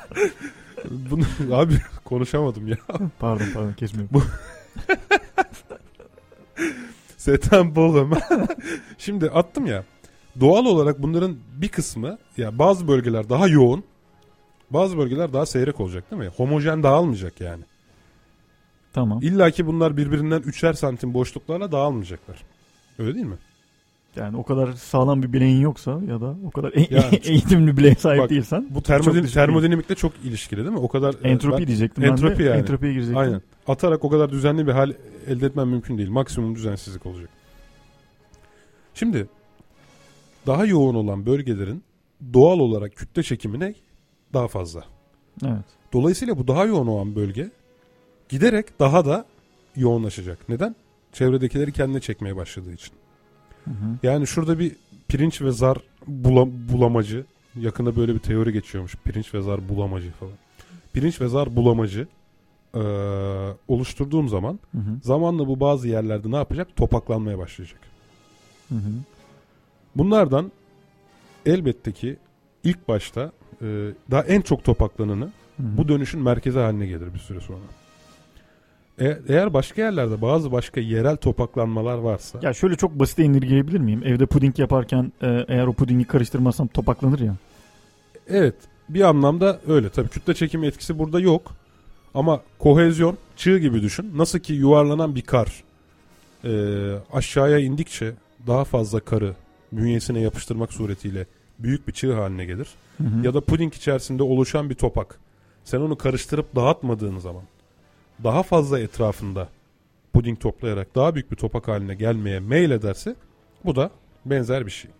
Bunu abi konuşamadım ya. Pardon pardon kesmiyorum. Setan bolum. Şimdi attım ya. Doğal olarak bunların bir kısmı ya bazı bölgeler daha yoğun. Bazı bölgeler daha seyrek olacak değil mi? Homojen dağılmayacak yani. Tamam. İlla ki bunlar birbirinden üçer santim boşluklarla dağılmayacaklar. Öyle değil mi? Yani o kadar sağlam bir bileğin yoksa ya da o kadar e- Yani- eğitimli bileğe sahip Bak, değilsen Bu termodin, düşük termodinamikle çok ilişkili değil mi? O kadar e, entropi ben- diyecektim entropi ben de. yani. Entropiye girecektim. Aynen. Atarak o kadar düzenli bir hal elde etmem mümkün değil. Maksimum düzensizlik olacak. Şimdi daha yoğun olan bölgelerin doğal olarak kütle çekimine daha fazla. Evet. Dolayısıyla bu daha yoğun olan bölge giderek daha da yoğunlaşacak. Neden? Çevredekileri kendine çekmeye başladığı için. Hı hı. Yani şurada bir pirinç ve zar bula- bulamacı yakında böyle bir teori geçiyormuş. Pirinç ve zar bulamacı falan. Pirinç ve zar bulamacı eee, oluşturduğum zaman Hı hı. zamanla bu bazı yerlerde ne yapacak? Topaklanmaya başlayacak. Hı hı. Bunlardan elbette ki ilk başta eee, daha en çok topaklananı Hı hı. bu dönüşün merkezi haline gelir bir süre sonra. E- eğer başka yerlerde bazı başka yerel topaklanmalar varsa Ya şöyle çok basit indirgeyebilir miyim? Evde puding yaparken e, eğer o pudingi karıştırmazsam topaklanır ya. Evet bir anlamda öyle. Tabii kütle çekimi etkisi burada yok. Ama kohezyon çığ gibi düşün. Nasıl ki yuvarlanan bir kar e, aşağıya indikçe daha fazla karı bünyesine yapıştırmak suretiyle büyük bir çığ haline gelir. Hı hı. Ya da puding içerisinde oluşan bir topak. Sen onu karıştırıp dağıtmadığın zaman daha fazla etrafında puding toplayarak daha büyük bir topak haline gelmeye meyil ederse bu da benzer bir şey.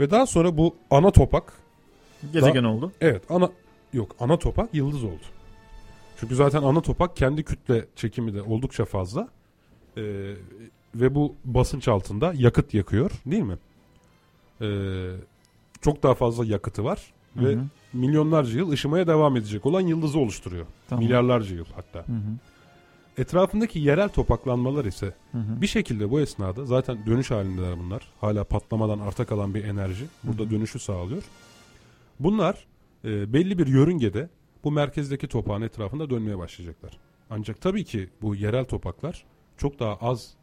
Ve daha sonra bu ana topak Gezegen oldu. Evet ana yok ana topak yıldız oldu. Çünkü zaten ana topak kendi kütle çekimi de oldukça fazla. Ee, ve bu basınç altında yakıt yakıyor değil mi? Ee, çok daha fazla yakıtı var Hı ve milyonlarca yıl ışımaya devam edecek olan yıldızı oluşturuyor. Tamam. Milyarlarca yıl hatta. Hı hı. Etrafındaki yerel topaklanmalar ise Hı hı. bir şekilde bu esnada zaten dönüş halindeler bunlar. Hala patlamadan arta kalan bir enerji. Burada Hı hı. dönüşü sağlıyor. Bunlar e, belli bir yörüngede bu merkezdeki topağın etrafında dönmeye başlayacaklar. Ancak tabii ki bu yerel topaklar çok daha az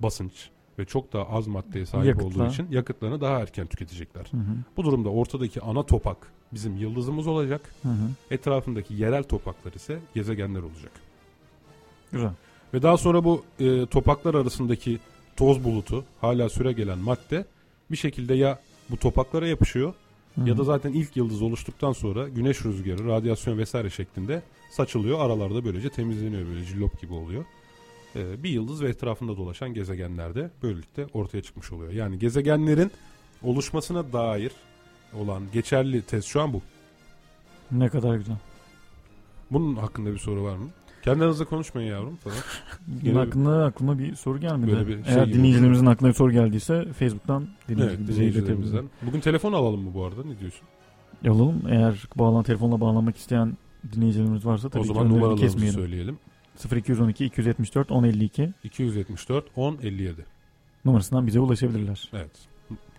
basınç ve çok daha az maddeye sahip Yakıtla. olduğu için yakıtlarını daha erken tüketecekler. Hı hı. Bu durumda ortadaki ana topak bizim yıldızımız olacak. Hı hı. Etrafındaki yerel topaklar ise gezegenler olacak. Güzel. Ve daha sonra bu e, topaklar arasındaki toz bulutu hala süre gelen madde bir şekilde ya bu topaklara yapışıyor Hı ya da zaten ilk yıldız oluştuktan sonra güneş rüzgarı, radyasyon vesaire şeklinde saçılıyor. Aralarda böylece temizleniyor böyle cillop gibi oluyor. E, bir yıldız ve etrafında dolaşan gezegenler de böylelikle ortaya çıkmış oluyor. Yani gezegenlerin oluşmasına dair olan geçerli tez şu an bu. Ne kadar güzel. Bunun hakkında bir soru var mı? Kendi aranızda konuşmayın yavrum falan. Gene- hakkında aklıma bir soru gelmedi. Böyle bir şey Eğer gibi dinleyicilerimizin aklına bir soru geldiyse Facebook'tan Evet, dinleyici bize iletebilirler. dinleyicilerimizden. Bugün telefon alalım mı bu arada? Ne diyorsun? Alalım. Eğer bağlan telefonla bağlanmak isteyen dinleyicilerimiz varsa tabii o ki zaman önlerini numaralarımızı kesmeyelim. söyleyelim. 0212 274 1052 274 10 57. numarasından bize ulaşabilirler. Evet.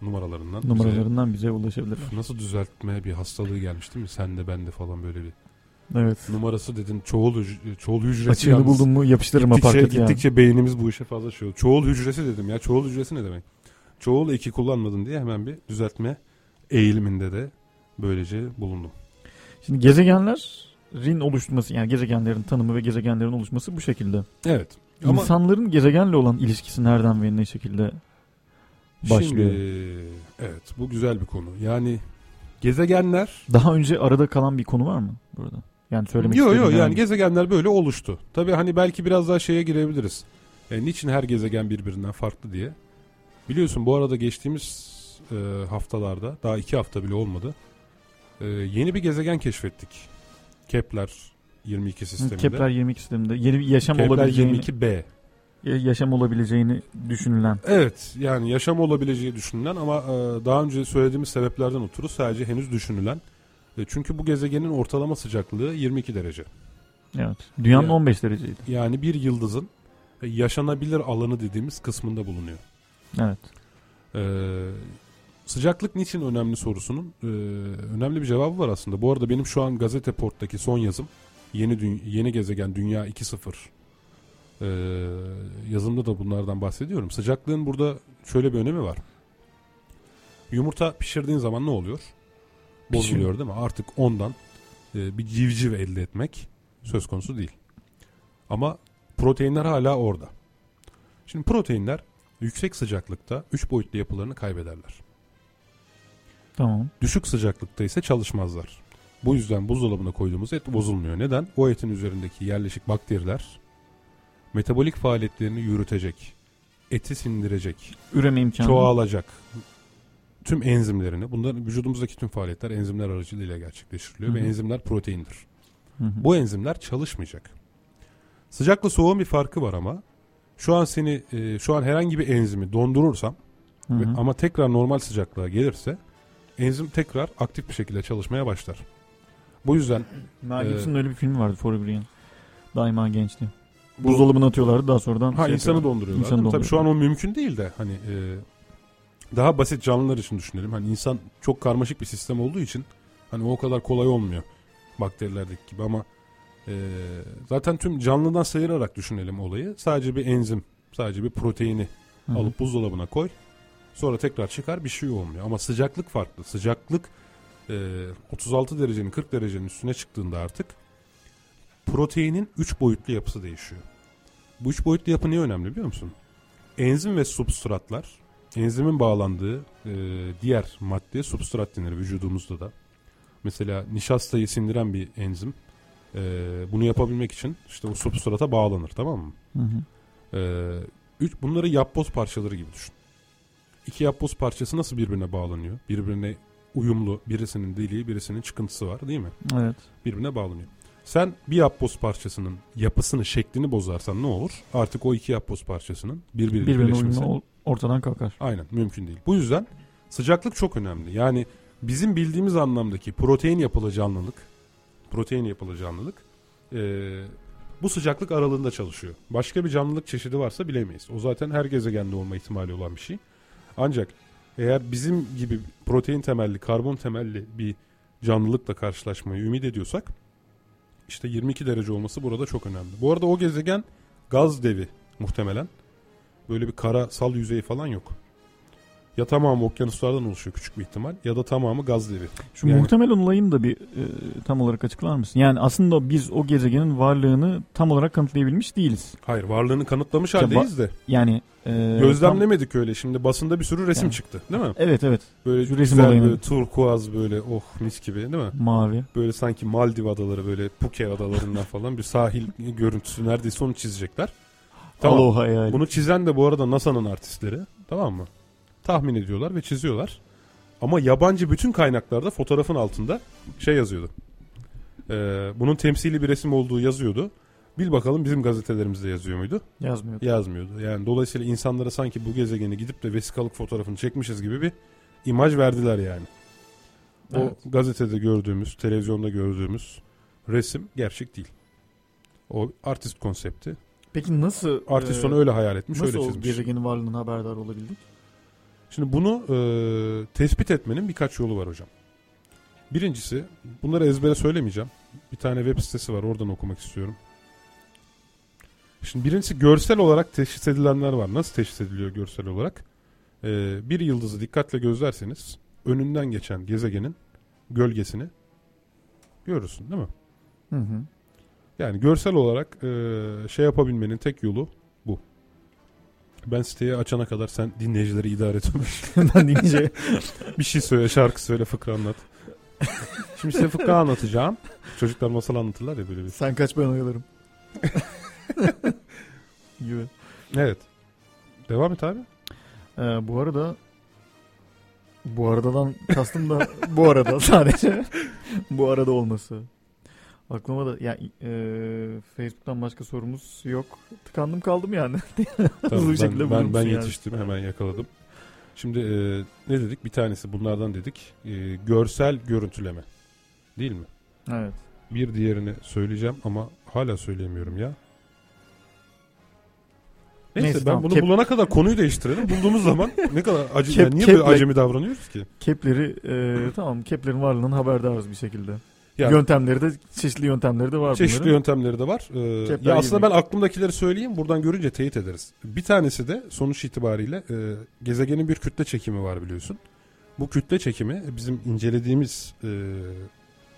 Numaralarından. Numaralarından bize ulaşabilirler. bize- Nasıl düzeltme bir hastalığı gelmiş değil mi? Sen de ben de falan böyle bir. Evet. Numarası dedin çoğul, çoğul hücresi. Açığını yalnız. buldum mu yapıştırırım Gittikçe, apartı ya. gittikçe beynimiz bu işe fazla şey oldu. Çoğul hücresi dedim ya. Çoğul hücresi ne demek? Çoğul eki kullanmadın diye hemen bir düzeltme eğiliminde de böylece bulundum. Şimdi gezegenlerin oluşması yani gezegenlerin tanımı ve gezegenlerin oluşması bu şekilde. Evet. Ama İnsanların gezegenle olan ilişkisi nereden ve ne şekilde başlıyor? Şimdi, evet bu güzel bir konu. Yani gezegenler Daha önce arada kalan bir konu var mı burada? Yani söylemek Yok yok yani gezegenler böyle oluştu. Tabii hani belki biraz daha şeye girebiliriz. E, niçin her gezegen birbirinden farklı diye. Biliyorsun bu arada geçtiğimiz e, haftalarda daha iki hafta bile olmadı. e, yeni bir gezegen keşfettik. Kepler 22 sisteminde. Kepler 22 sisteminde yeni bir yaşam Kepler olabileceğini 22b. ya- yaşam olabileceğini düşünülen. Evet yani yaşam olabileceği düşünülen ama e, daha önce söylediğimiz sebeplerden ötürü sadece henüz düşünülen. E, çünkü bu gezegenin ortalama sıcaklığı 22 derece. Evet. Dünyanın Ya. 15 dereceydi. Yani bir yıldızın e, yaşanabilir alanı dediğimiz kısmında bulunuyor. Evet. Ee, sıcaklık niçin önemli sorusunun e, önemli bir cevabı var aslında. Bu arada benim şu an Gazete Port'taki son yazım yeni yeni gezegen Dünya 2.0 ee, yazımda da bunlardan bahsediyorum. Sıcaklığın burada şöyle bir önemi var. Yumurta pişirdiğin zaman ne oluyor? Bozuluyor değil mi? Artık ondan e, bir civciv elde etmek söz konusu değil. Ama proteinler hala orada. Şimdi proteinler yüksek sıcaklıkta 3 boyutlu yapılarını kaybederler. Tamam. Düşük sıcaklıkta ise çalışmazlar. Bu yüzden buzdolabına koyduğumuz et bozulmuyor. Neden? O etin üzerindeki yerleşik bakteriler metabolik faaliyetlerini yürütecek, eti sindirecek, Üreme imkanı. çoğalacak tüm enzimlerini, bunların vücudumuzdaki tüm faaliyetler enzimler aracılığıyla gerçekleştiriliyor Hı ve enzimler proteindir. Hı hı. Bu enzimler çalışmayacak. Sıcakla soğuğun bir farkı var ama şu an seni e, şu an herhangi bir enzimi dondurursam Hı ve- hı. ama tekrar normal sıcaklığa gelirse enzim tekrar aktif bir şekilde çalışmaya başlar. Bu yüzden Mel Ee, Gibson'ın öyle bir filmi vardı Forever Young. Daima gençti. Buzdolabına atıyorlardı daha sonradan. ha şey insanı donduruyorlar. İnsanı mi? Tabii şu an donduruyorlar. o mümkün değil de hani e, daha basit canlılar için düşünelim. Hani insan çok karmaşık bir sistem olduğu için hani o kadar kolay olmuyor bakterilerdeki gibi ama e, zaten tüm canlıdan sayırarak düşünelim olayı. Sadece bir enzim, sadece bir proteini Hı hı. alıp buzdolabına koy. Sonra tekrar çıkar bir şey olmuyor. Ama sıcaklık farklı. Sıcaklık e, 36 derecenin 40 derecenin üstüne çıktığında artık proteinin 3 boyutlu yapısı değişiyor. Bu 3 boyutlu yapı niye önemli biliyor musun? Enzim ve substratlar enzimin bağlandığı e, diğer maddeye substrat denir vücudumuzda da. Mesela nişastayı sindiren bir enzim e, bunu yapabilmek için işte o substrata bağlanır tamam mı? Hı hı. Ee, üç, bunları yapboz parçaları gibi düşün. İki yapboz parçası nasıl birbirine bağlanıyor? Birbirine uyumlu. Birisinin deliği, birisinin çıkıntısı var değil mi? Evet. Birbirine bağlanıyor. Sen bir yapboz parçasının yapısını, şeklini bozarsan ne olur? Artık o iki yapboz parçasının birbiriyle Birbirine uyumlu ortadan kalkar. aynen mümkün değil. Bu yüzden sıcaklık çok önemli. Yani bizim bildiğimiz anlamdaki protein yapılı canlılık, protein yapılı canlılık eee, bu sıcaklık aralığında çalışıyor. Başka bir canlılık çeşidi varsa bilemeyiz. O zaten her gezegende olma ihtimali olan bir şey. Ancak eğer bizim gibi protein temelli, karbon temelli bir canlılıkla karşılaşmayı ümit ediyorsak işte 22 derece olması burada çok önemli. Bu arada o gezegen gaz devi muhtemelen. Böyle bir kara sal yüzeyi falan yok. Ya tamamı okyanuslardan oluşuyor küçük bir ihtimal ya da tamamı gaz devi. Şu Yani- muhtemel olayını da bir e, tam olarak açıklar mısın? Yani aslında biz o gezegenin varlığını tam olarak kanıtlayabilmiş değiliz. Hayır varlığını kanıtlamış Ya haldeyiz de Yani e, tam- gözlemlemedik öyle. Şimdi basında bir sürü resim Yani. çıktı değil mi? Evet evet. Böyle Şu resim güzel olayını. böyle turkuaz böyle oh mis gibi değil mi? Mavi. Böyle sanki Maldiv adaları böyle Puke adalarından falan bir sahil görüntüsü neredeyse onu çizecekler. Tamam. Aloha yani. Bunu çizen de bu arada NASA'nın artistleri. Tamam mı? Tahmin ediyorlar ve çiziyorlar. Ama yabancı bütün kaynaklarda fotoğrafın altında şey yazıyordu. Ee, bunun temsili bir resim olduğu yazıyordu. Bil bakalım bizim gazetelerimizde yazıyor muydu? Yazmıyor. Yazmıyordu. Yani dolayısıyla insanlara sanki bu gezegeni gidip de vesikalık fotoğrafını çekmişiz gibi bir imaj verdiler yani. O Evet. gazetede gördüğümüz, televizyonda gördüğümüz resim gerçek değil. O artist konsepti. Peki nasıl Artist e, onu öyle hayal etmiş, nasıl öyle çizmiş. gezegenin varlığından haberdar olabildik? Şimdi bunu e, tespit etmenin birkaç yolu var hocam. Birincisi, bunları ezbere söylemeyeceğim. Bir tane web sitesi var, oradan okumak istiyorum. Şimdi birincisi görsel olarak teşhis edilenler var. Nasıl teşhis ediliyor görsel olarak? E, bir yıldızı dikkatle gözlerseniz önünden geçen gezegenin gölgesini görürsün değil mi? Hı hı. Yani görsel olarak e, şey yapabilmenin tek yolu. Ben siteyi açana kadar sen dinleyicileri idare et. ben deyince bir şey söyle, şarkı söyle, fıkra anlat. Şimdi size fıkra anlatacağım. Çocuklar masal anlatırlar ya böyle bir. Sen kaç ben oyalarım. gibi. Evet. Devam et abi. Ee, bu arada bu aradadan kastım da bu arada sadece bu arada olması. Aklıma da ya e, Facebook'tan başka sorumuz yok. Tıkandım kaldım yani. Tamam, bir ben, şekilde ben, bulur ben musun yani? yetiştim hemen yakaladım. Şimdi e, ne dedik? Bir tanesi bunlardan dedik. E, görsel görüntüleme. Değil mi? Evet. Bir diğerini söyleyeceğim ama hala söyleyemiyorum ya. Neyse, Neyse, ben tamam. bunu Kep- bulana kadar konuyu değiştirelim. Bulduğumuz zaman ne kadar acı Kep- yani niye böyle Kep'le- acemi davranıyoruz ki? Kepleri e, tamam Keplerin varlığından haberdarız bir şekilde. Yani Yöntemleri de çeşitli yöntemleri de var çeşitli bunların. yöntemleri de var. Ee, ya aslında ben aklımdakileri söyleyeyim. Buradan görünce teyit ederiz. Bir tanesi de sonuç itibariyle e, gezegenin bir kütle çekimi var biliyorsun. Bu kütle çekimi bizim incelediğimiz e,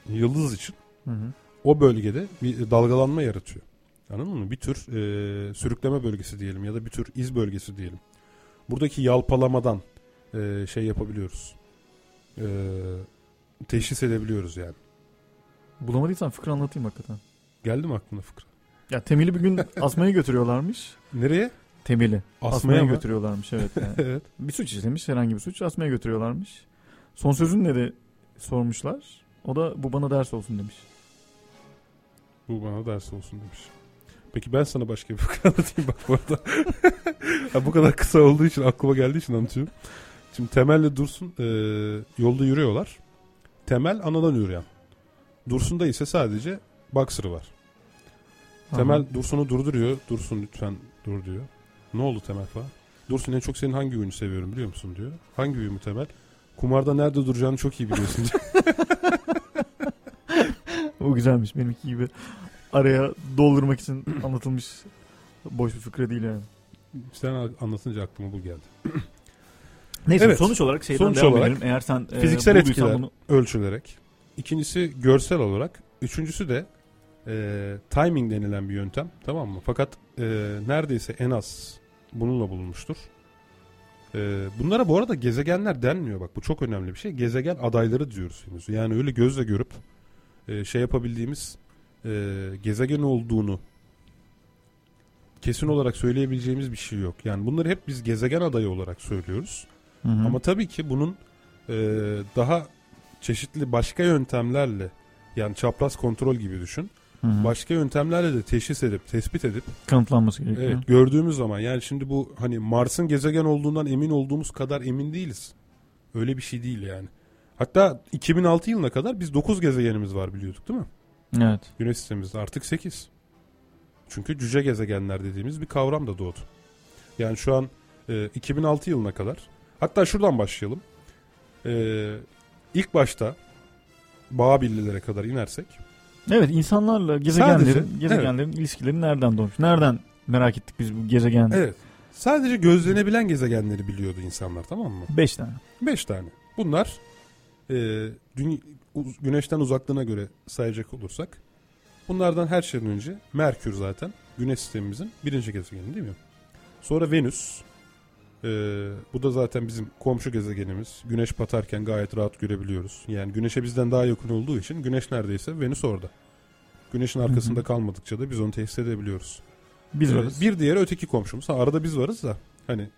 yıldız için Hı hı. o bölgede bir dalgalanma yaratıyor. Anladın mı? Bir tür e, sürükleme bölgesi diyelim ya da bir tür iz bölgesi diyelim. Buradaki yalpalamadan e, şey yapabiliyoruz. E, teşhis edebiliyoruz yani. Bulamadıysan fıkra anlatayım hakikaten. Geldi mi aklına fıkra? Ya Temel'i bir gün asmaya götürüyorlarmış. Nereye? Temel'i. Asmaya Asmaya, mı? götürüyorlarmış evet yani. evet. bir suç işlemiş herhangi bir suç asmaya götürüyorlarmış. Son sözün ne de sormuşlar. O da bu bana ders olsun demiş. Bu bana ders olsun demiş. Peki ben sana başka bir fıkra anlatayım bak bu arada. Ha, bu kadar kısa olduğu için aklıma geldiği için anlatıyorum. Şimdi Temel'le Dursun e, yolda yürüyorlar. Temel anadan yürüyen. Dursun'da ise sadece Boxer'ı var. Temel Aha. Dursun'u durduruyor. Dursun lütfen dur diyor. Ne oldu Temel falan? Dursun en çok senin hangi oyunu seviyorum biliyor musun diyor. Hangi oyunu Temel? Kumarda nerede duracağını çok iyi biliyorsun diyor. O güzelmiş benimki gibi. Araya doldurmak için anlatılmış boş bir fıkra değil yani. Sen anlatınca aklıma bu geldi. Neyse Evet. sonuç olarak şeyden Sonuç devam olarak edelim. Eğer sen e, fiziksel bulduysan etkiler. bunu ölçülerek. İkincisi görsel olarak. Üçüncüsü de e, timing denilen bir yöntem. Tamam mı? Fakat e, neredeyse en az bununla bulunmuştur. E, bunlara bu arada gezegenler denmiyor. Bak bu çok önemli bir şey. Gezegen adayları diyoruz henüz. Yani öyle gözle görüp e, şey yapabildiğimiz e, gezegen olduğunu kesin olarak söyleyebileceğimiz bir şey yok. Yani bunları hep biz gezegen adayı olarak söylüyoruz. Hı hı. Ama tabii ki bunun e, daha çeşitli başka yöntemlerle yani çapraz kontrol gibi düşün. Hı hı. Başka yöntemlerle de teşhis edip tespit edip kanıtlanması gerekiyor. evet, gördüğümüz zaman yani şimdi bu hani Mars'ın gezegen olduğundan emin olduğumuz kadar emin değiliz. Öyle bir şey değil yani. Hatta 2006 yılına kadar biz 9 gezegenimiz var biliyorduk değil mi? Evet. Güneş sistemimizde artık 8. Çünkü cüce gezegenler dediğimiz bir kavram da doğdu. Yani şu an e, 2006 yılına kadar hatta şuradan başlayalım. E, ilk başta Babillilere kadar inersek Evet insanlarla gezegenlerin Sadece- gezegenlerin ilişkileri nereden doğmuş? Nereden merak ettik biz bu gezegen? evet sadece gözlenebilen gezegenleri biliyordu insanlar tamam mı? 5 tane. 5 tane. Bunlar e, düny- uz- güneşten uzaklığına göre sayacak olursak bunlardan her şeyden önce Merkür zaten güneş sistemimizin birinci gezegeni değil mi? Sonra Venüs e, bu da zaten bizim komşu gezegenimiz. Güneş batarken gayet rahat görebiliyoruz. Yani güneşe bizden daha yakın olduğu için güneş neredeyse Venüs orada. Güneşin arkasında Hı hı. kalmadıkça da biz onu tesis edebiliyoruz. Biz Ee, varız. Bir diğeri öteki komşumuz. Ha, arada biz varız da hani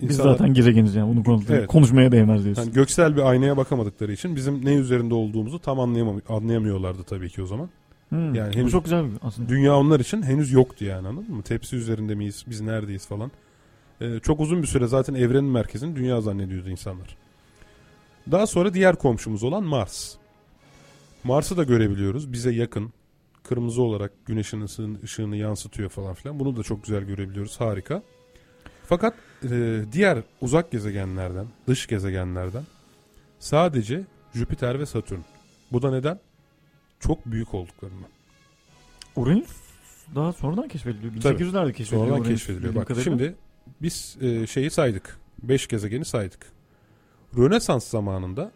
Biz insanlar- zaten gezegeniz yani bunu konuşmaya, Evet. konuşmaya değmez diyorsun. Yani göksel bir aynaya bakamadıkları için bizim ne üzerinde olduğumuzu tam anlayamam anlayamıyorlardı tabii ki o zaman. Hmm, yani bu henüz- çok güzel aslında. Dünya onlar için henüz yoktu yani anladın mı? Tepsi üzerinde miyiz? Biz neredeyiz falan. Ee, çok uzun bir süre zaten evrenin merkezini dünya zannediyordu insanlar. Daha sonra diğer komşumuz olan Mars. Mars'ı da görebiliyoruz. Bize yakın. Kırmızı olarak güneşin ışığını, ışığını yansıtıyor falan filan. Bunu da çok güzel görebiliyoruz. Harika. Fakat e, diğer uzak gezegenlerden, dış gezegenlerden sadece Jüpiter ve Satürn. Bu da neden? Çok büyük olduklarından. Uranüs daha sonradan keşfediliyor. Tabii. 1800'lerde keşfediliyor. Sonradan keşfediliyor. Bak kadarıyla. şimdi biz e, şeyi saydık. 5 gezegeni saydık. Rönesans zamanında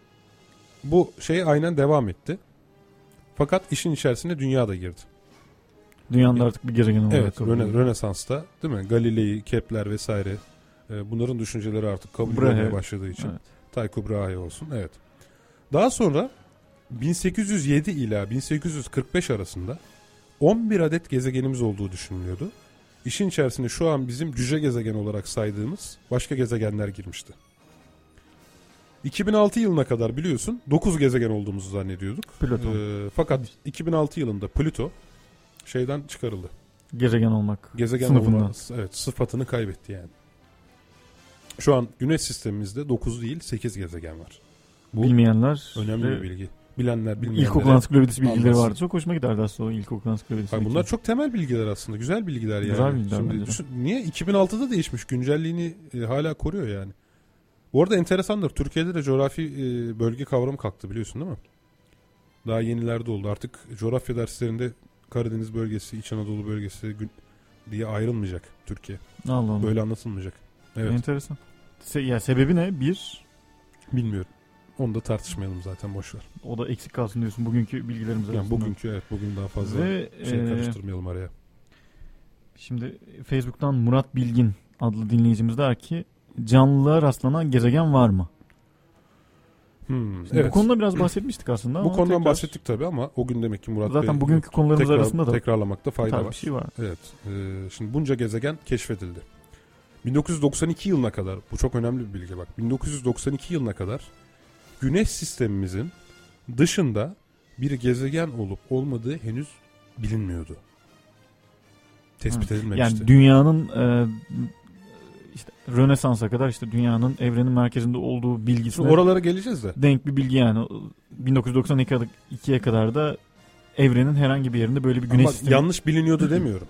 bu şey aynen devam etti. Fakat işin içerisine dünya da girdi. Dünyanın artık bir gezegen olarak Evet, kabul Röne. Rönesans'ta değil mi? Galilei, Kepler vesaire e, bunların düşünceleri artık kabul Brahe. başladığı için. Evet. Tycho Brahe olsun. Evet. Daha sonra 1807 ila 1845 arasında 11 adet gezegenimiz olduğu düşünülüyordu. İşin içerisine şu an bizim cüce gezegen olarak saydığımız başka gezegenler girmişti. 2006 yılına kadar biliyorsun 9 gezegen olduğumuzu zannediyorduk. Plüton. Ee, fakat 2006 yılında Plüto şeyden çıkarıldı. Gezegen olmak. Gezegen Sınıfından. olma evet, sıfatını kaybetti yani. Şu an güneş sistemimizde 9 değil 8 gezegen var. Bu Bilmeyenler. önemli ve bir bilgi. Bilenler bilmeyenlere. İlkokul ansiklopedisi bilgileri anlasın. vardı. Çok hoşuma giderdi aslında o ilkokul ansiklopedisi. Hayır, bunlar çok temel bilgiler aslında. Güzel bilgiler yani. Güzel bilgiler Şimdi düşün- niye 2006'da değişmiş? Güncelliğini e, hala koruyor yani. Bu arada enteresandır. Türkiye'de de coğrafi e, bölge kavramı kalktı biliyorsun değil mi? Daha yenilerde oldu. Artık coğrafya derslerinde Karadeniz bölgesi, İç Anadolu bölgesi diye ayrılmayacak Türkiye. Allah Allah. Böyle anlatılmayacak. Evet. Enteresan. Se- ya sebebi ne? Bir, Bilmiyorum. Onu da tartışmayalım zaten boş ver. o da eksik kalsın diyorsun bugünkü bilgilerimiz Yani arasında. bugünkü evet bugün daha fazla Ve şey e, karıştırmayalım araya. şimdi Facebook'tan Murat Bilgin adlı dinleyicimiz der ki canlılığa rastlanan gezegen var mı? Hmm, Şimdi evet. Bu konuda biraz bahsetmiştik aslında. Bu konudan tekrar- bahsettik tabii ama o gün demek ki Murat Zaten Bey bugünkü konularımız tekrar, arasında da tekrarlamakta fayda var. bir şey var. Evet. e, şimdi bunca gezegen keşfedildi. 1992 yılına kadar bu çok önemli bir bilgi bak. 1992 yılına kadar Güneş sistemimizin dışında bir gezegen olup olmadığı henüz bilinmiyordu. Tespit edilmemişti. Yani dünyanın e, işte Rönesans'a kadar işte dünyanın evrenin merkezinde olduğu bilgisine Şimdi oralara geleceğiz de. denk bir bilgi yani. 1992'ye kadar da evrenin herhangi bir yerinde böyle bir güneş Ama sistemi yanlış biliniyordu demiyorum.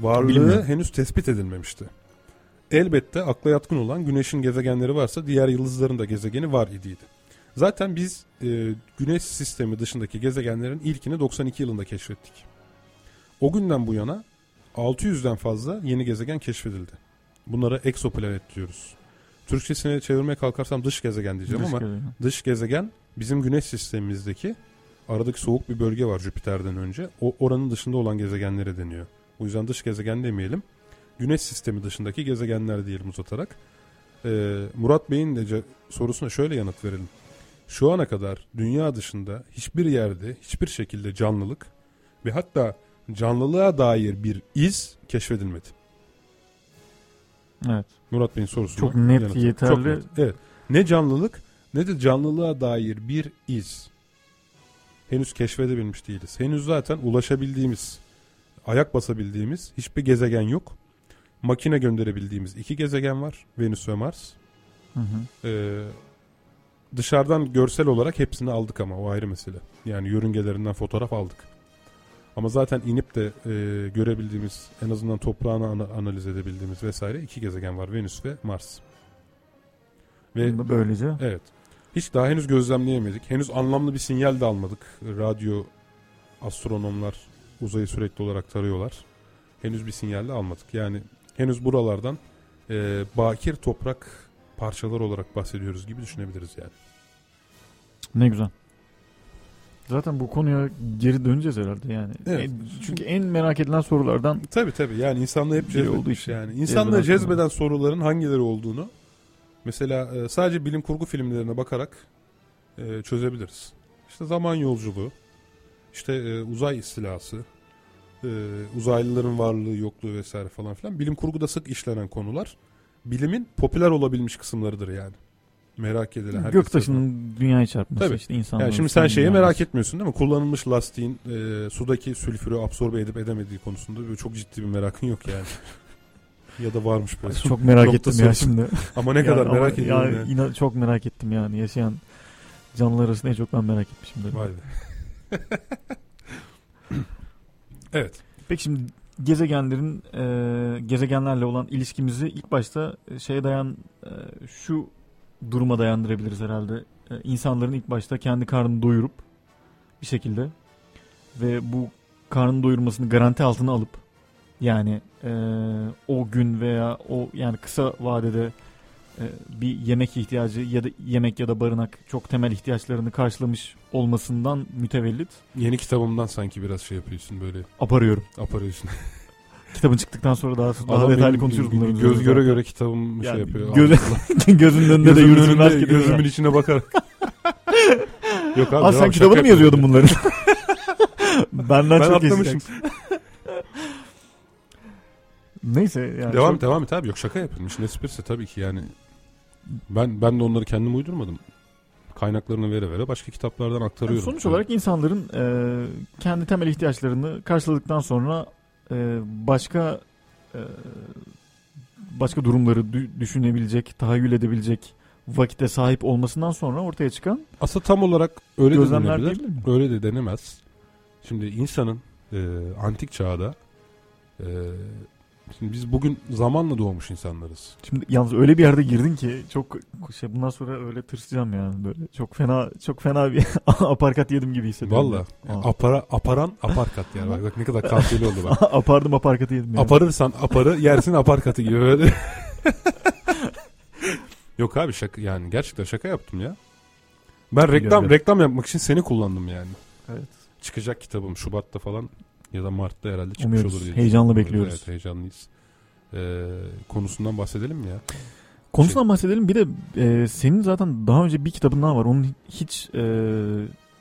Varlığı Bilmiyorum. henüz tespit edilmemişti. Elbette akla yatkın olan güneşin gezegenleri varsa diğer yıldızların da gezegeni var idiydi. Zaten biz e, güneş sistemi dışındaki gezegenlerin ilkini 92 yılında keşfettik. O günden bu yana 600'den fazla yeni gezegen keşfedildi. Bunlara egzoplanet diyoruz. Türkçesine çevirmeye kalkarsam dış gezegen diyeceğim Dış ama gezegen. dış gezegen bizim güneş sistemimizdeki aradaki soğuk bir bölge var Jüpiter'den önce. O oranın dışında olan gezegenlere deniyor. O yüzden dış gezegen demeyelim. Güneş sistemi dışındaki gezegenler diyelim uzatarak. Ee, Murat Bey'in de sorusuna şöyle yanıt verelim. Şu ana kadar dünya dışında hiçbir yerde hiçbir şekilde canlılık ve hatta canlılığa dair bir iz keşfedilmedi. Evet. Murat Bey'in sorusuna Çok net, yanıtı. yeterli. Çok net. Evet. Ne canlılık ne de canlılığa dair bir iz. Henüz keşfedebilmiş değiliz. Henüz zaten ulaşabildiğimiz, ayak basabildiğimiz hiçbir gezegen yok. Makine gönderebildiğimiz iki gezegen var. Venüs ve Mars. Hı hı. Ee, dışarıdan görsel olarak hepsini aldık ama o ayrı mesele. Yani yörüngelerinden fotoğraf aldık. Ama zaten inip de e, görebildiğimiz, en azından toprağını ana- analiz edebildiğimiz vesaire iki gezegen var. Venüs ve Mars. Ve böylece evet. Hiç daha henüz gözlemleyemedik. Henüz anlamlı bir sinyal de almadık. Radyo astronomlar uzayı sürekli olarak tarıyorlar. Henüz bir sinyal de almadık. Yani henüz buralardan e, bakir toprak parçalar olarak bahsediyoruz gibi düşünebiliriz yani. ne güzel. Zaten bu konuya geri döneceğiz herhalde yani. Evet. En- çünkü en merak edilen sorulardan Tabii tabii yani insanlığı hep cezbetmiş yani. İnsanlığı Cezbeden soruların hangileri olduğunu mesela e, sadece bilim kurgu filmlerine bakarak e, çözebiliriz. İşte zaman yolculuğu, işte e, uzay istilası, uzaylıların varlığı yokluğu vesaire falan filan. Bilim kurguda sık işlenen konular bilimin popüler olabilmiş kısımlarıdır yani. Merak edilen herkes göktaşının dünyaya çarpması Tabii. işte insanların yani şimdi sen şeyi merak etmiyorsun değil mi? Kullanılmış lastiğin e, sudaki sülfürü absorbe edip edemediği konusunda böyle çok ciddi bir merakın yok yani. ya da varmış böyle. Çok merak ettim ya şimdi. Ama ne kadar merak ediyorum ya, yani. inan- çok merak ettim yani yaşayan canlılar arasında en çok ben merak etmişimdir. Vay be. evet. Peki şimdi gezegenlerin e, gezegenlerle olan ilişkimizi ilk başta e, şeye dayan e, şu duruma dayandırabiliriz herhalde. E, insanların ilk başta kendi karnını doyurup bir şekilde ve bu karnını doyurmasını garanti altına alıp yani e, o gün veya o yani kısa vadede bir yemek ihtiyacı ya da yemek ya da barınak çok temel ihtiyaçlarını karşılamış olmasından mütevellit Yeni kitabımdan sanki biraz şey yapıyorsun böyle aparıyorum. aparıyorsun. Kitabın çıktıktan sonra daha daha Adam detaylı konuşuruz göz bunları. Göz göre göre kitabım Yani şey yapıyor. göze- gözünün önünde de yürütülmez mi? gözümün içine bakarak. Yok abi Aa, sen kitabını mı yazıyordun bunları? Benden Ben çok atlamışım. Neyse yani. devam çok- devam et abi. Yok şaka. İşin esprisi tabii ki yani. Ben ben de onları kendim uydurmadım. Kaynaklarını vere vere başka kitaplardan Yani aktarıyorum. sonuç olarak insanların e, kendi temel ihtiyaçlarını karşıladıktan sonra e, başka e, başka durumları dü- düşünebilecek, tahayyül edebilecek vakite sahip olmasından sonra ortaya çıkan Aslında tam olarak öyle de denebilir. miyim? Öyle de denemez. Şimdi insanın e, antik çağda e, şimdi biz bugün zamanla doğmuş insanlarız. Şimdi yalnız öyle bir yerde girdin ki çok şey bundan sonra öyle tırsacağım yani böyle çok fena çok fena bir aparkat yedim gibi hissediyorum. Valla apara, aparan aparkat yani. Bak, bak ne kadar kafiyeli oldu bak. Apardım aparkatı yedim yani. Aparırsan aparı yersin aparkatı gibi böyle. Yok abi şaka yani gerçekten şaka yaptım ya. Ben reklam reklam yapmak için seni kullandım yani. Evet. Çıkacak kitabım Şubat'ta falan ya da Mart'ta herhalde çıkmış Umuyoruz. olur diye. Heyecanla bekliyoruz. Evet heyecanlıyız. Ee, konusundan bahsedelim mi ya? Konusundan bahsedelim. Bir de e, senin zaten daha önce bir kitabın daha var. Onun hiç e,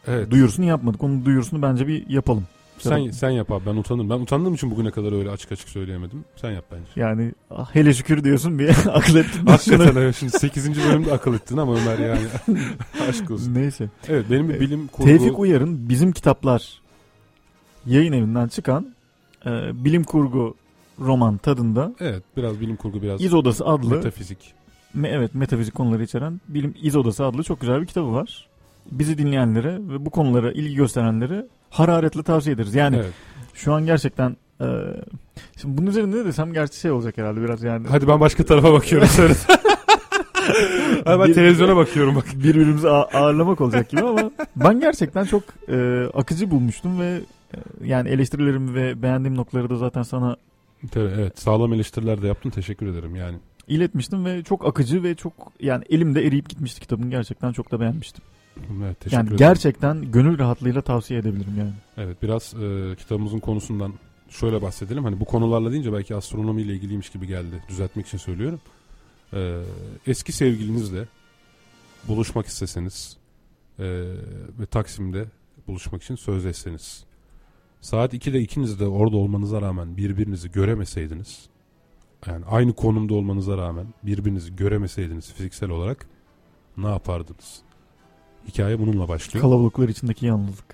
Evet. duyurusunu yapmadık. Onun duyurusunu bence bir yapalım. Sen sen yap abi ben utanırım. Ben utandığım için bugüne kadar öyle açık açık söyleyemedim. Sen yap bence. Yani ah, hele şükür diyorsun bir akıl ettin. Hakikaten evet, şimdi 8. bölümde akıl ettin ama Ömer yani. Aşk olsun. Neyse. Evet benim bir bilim kurgu... Tevfik Uyar'ın Bizim Kitaplar yayın evinden çıkan e, bilim kurgu roman tadında Evet biraz bilim kurgu biraz İz Odası adlı metafizik. me- evet metafizik konuları içeren bilim İz Odası adlı çok güzel bir kitabı var. Bizi dinleyenlere ve bu konulara ilgi gösterenlere hararetle tavsiye ederiz. Yani Evet. şu an gerçekten e, şimdi bunun üzerinde ne desem gerçi şey olacak herhalde biraz yani. Hadi ben başka tarafa bakıyorum söyle. Hadi ben Bir- televizyona bakıyorum bak. birbirimizi ağ- ağırlamak olacak gibi ama ben gerçekten çok e, akıcı bulmuştum ve yani eleştirilerimi ve beğendiğim noktaları da zaten sana Tabii, evet sağlam eleştiriler de yaptın teşekkür ederim yani. iletmiştim ve çok akıcı ve çok yani elimde eriyip gitmişti kitabın gerçekten çok da beğenmiştim. Evet teşekkür Yani ederim. gerçekten gönül rahatlığıyla tavsiye edebilirim yani. Evet biraz e, kitabımızın konusundan şöyle bahsedelim. Hani bu konularla deyince belki astronomiyle ilgiliymiş gibi geldi. Düzeltmek için söylüyorum. E, eski sevgilinizle buluşmak isteseniz e, ve Taksim'de buluşmak için sözleşseniz saat 2'de ikiniz de orada olmanıza rağmen birbirinizi göremeseydiniz yani aynı konumda olmanıza rağmen birbirinizi göremeseydiniz fiziksel olarak ne yapardınız? Hikaye bununla başlıyor. Kalabalıklar içindeki yalnızlık.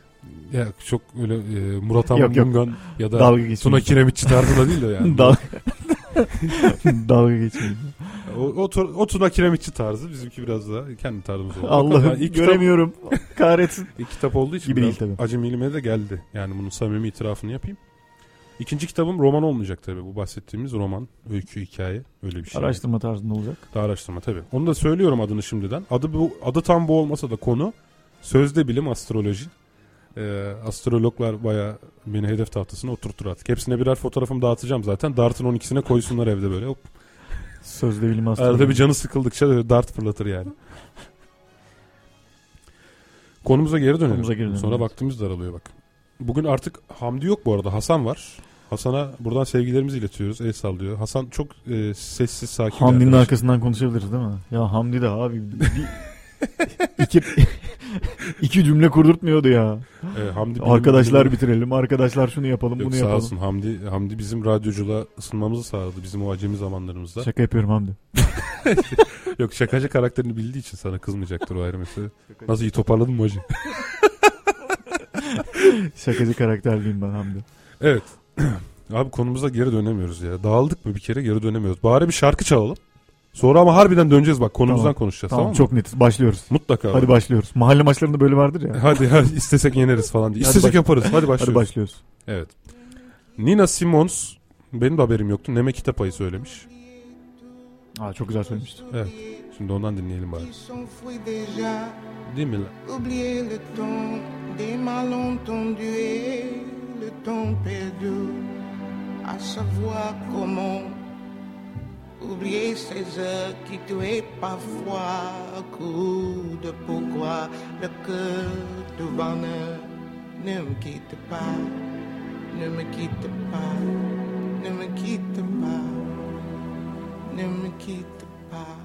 Ya çok öyle e, Murat. Mungan ya da Tuna. Kiremitçi tarzında değil de yani. Dalga, Dalga geçmeyin. O, o, Kiremitçi tarzı bizimki biraz daha kendi tarzımız oldu. Allah'ım Yani ilk kitap, göremiyorum. Kahretsin. ilk kitap olduğu için Gibi değil tabii. acemiliğime de geldi. Yani bunun samimi itirafını yapayım. İkinci kitabım roman olmayacak tabii. Bu bahsettiğimiz roman, öykü, hikaye öyle bir şey. Araştırma tarzında olacak. Daha araştırma tabii. Onu da söylüyorum adını şimdiden. Adı bu adı tam bu olmasa da konu sözde bilim astroloji. Ee, astrologlar baya beni hedef tahtasına oturtur artık. Hepsine birer fotoğrafımı dağıtacağım zaten. Dart'ın 12'sine koysunlar evde böyle. Hop. Sözde bilim astroloji. Arada bir canı sıkıldıkça dart fırlatır yani. Konumuza geri dönelim. Konumuza geri dönelim, Sonra evet. vaktimiz daralıyor bak. Bugün artık Hamdi yok bu arada. Hasan var. Hasan'a buradan sevgilerimizi iletiyoruz. El sallıyor. Hasan çok e, sessiz, sakin. Hamdi'nin arkasından konuşabiliriz değil mi? Ya Hamdi de abi bir, iki, iki cümle kurdurtmuyordu ya. E, Hamdi Arkadaşlar bilim- bitirelim, arkadaşlar şunu yapalım, Yok bunu sağ yapalım. olsun Hamdi Hamdi bizim radyoculuğa ısınmamızı sağladı bizim o acemi zamanlarımızda. Şaka yapıyorum Hamdi. Yok şakacı karakterini bildiği için sana kızmayacaktır o ayrı mesele. Nasıl iyi toparladın mı hacı? Şakacı karakterliyim ben Hamdi. Evet. Abi konumuza geri dönemiyoruz ya. Dağıldık mı bir kere geri dönemiyoruz. Bari bir şarkı çalalım. Sonra ama harbiden döneceğiz bak konumuzdan Tamam. konuşacağız Tamam, tamam, mı? çok netiz. Başlıyoruz. Mutlaka. Hadi başlıyoruz. Mahalle maçlarında böyle vardır ya. Hadi hadi istesek yeneriz falan diye. İstesek yaparız. Hadi başlıyoruz. Hadi başlıyoruz. Evet. Nina Simons benim de haberim yoktu. Neme Kitapay'ı söylemiş. Aa, çok güzel söylemişti. Evet. Şimdi ondan dinleyelim bari. Değil mi? lan? oublier le temps des malentendus et le temps perdu, à savoir comment oublier ces heures qui tuaient parfois à coup de pourquoi le cœur du bonheur ne me quitte pas, ne me quitte pas, ne me quitte pas, ne me quitte pas.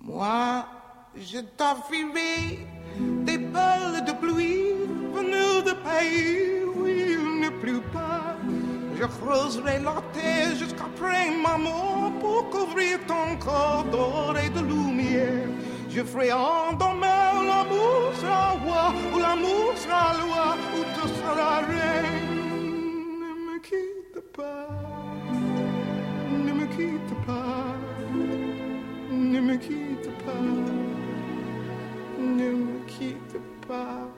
Moi, je t'offrirai des balles de pluie venues de pays où il ne pleut pas. Je creuserai la terre jusqu'après ma mort pour couvrir ton corps d'or et de lumière. Je ferai en demain l'amour sera roi, ou l'amour sera loi, ou tu seras reine. Ne me quitte pas, ne me quitte pas, ne me quitte pas, ne me quitte pas.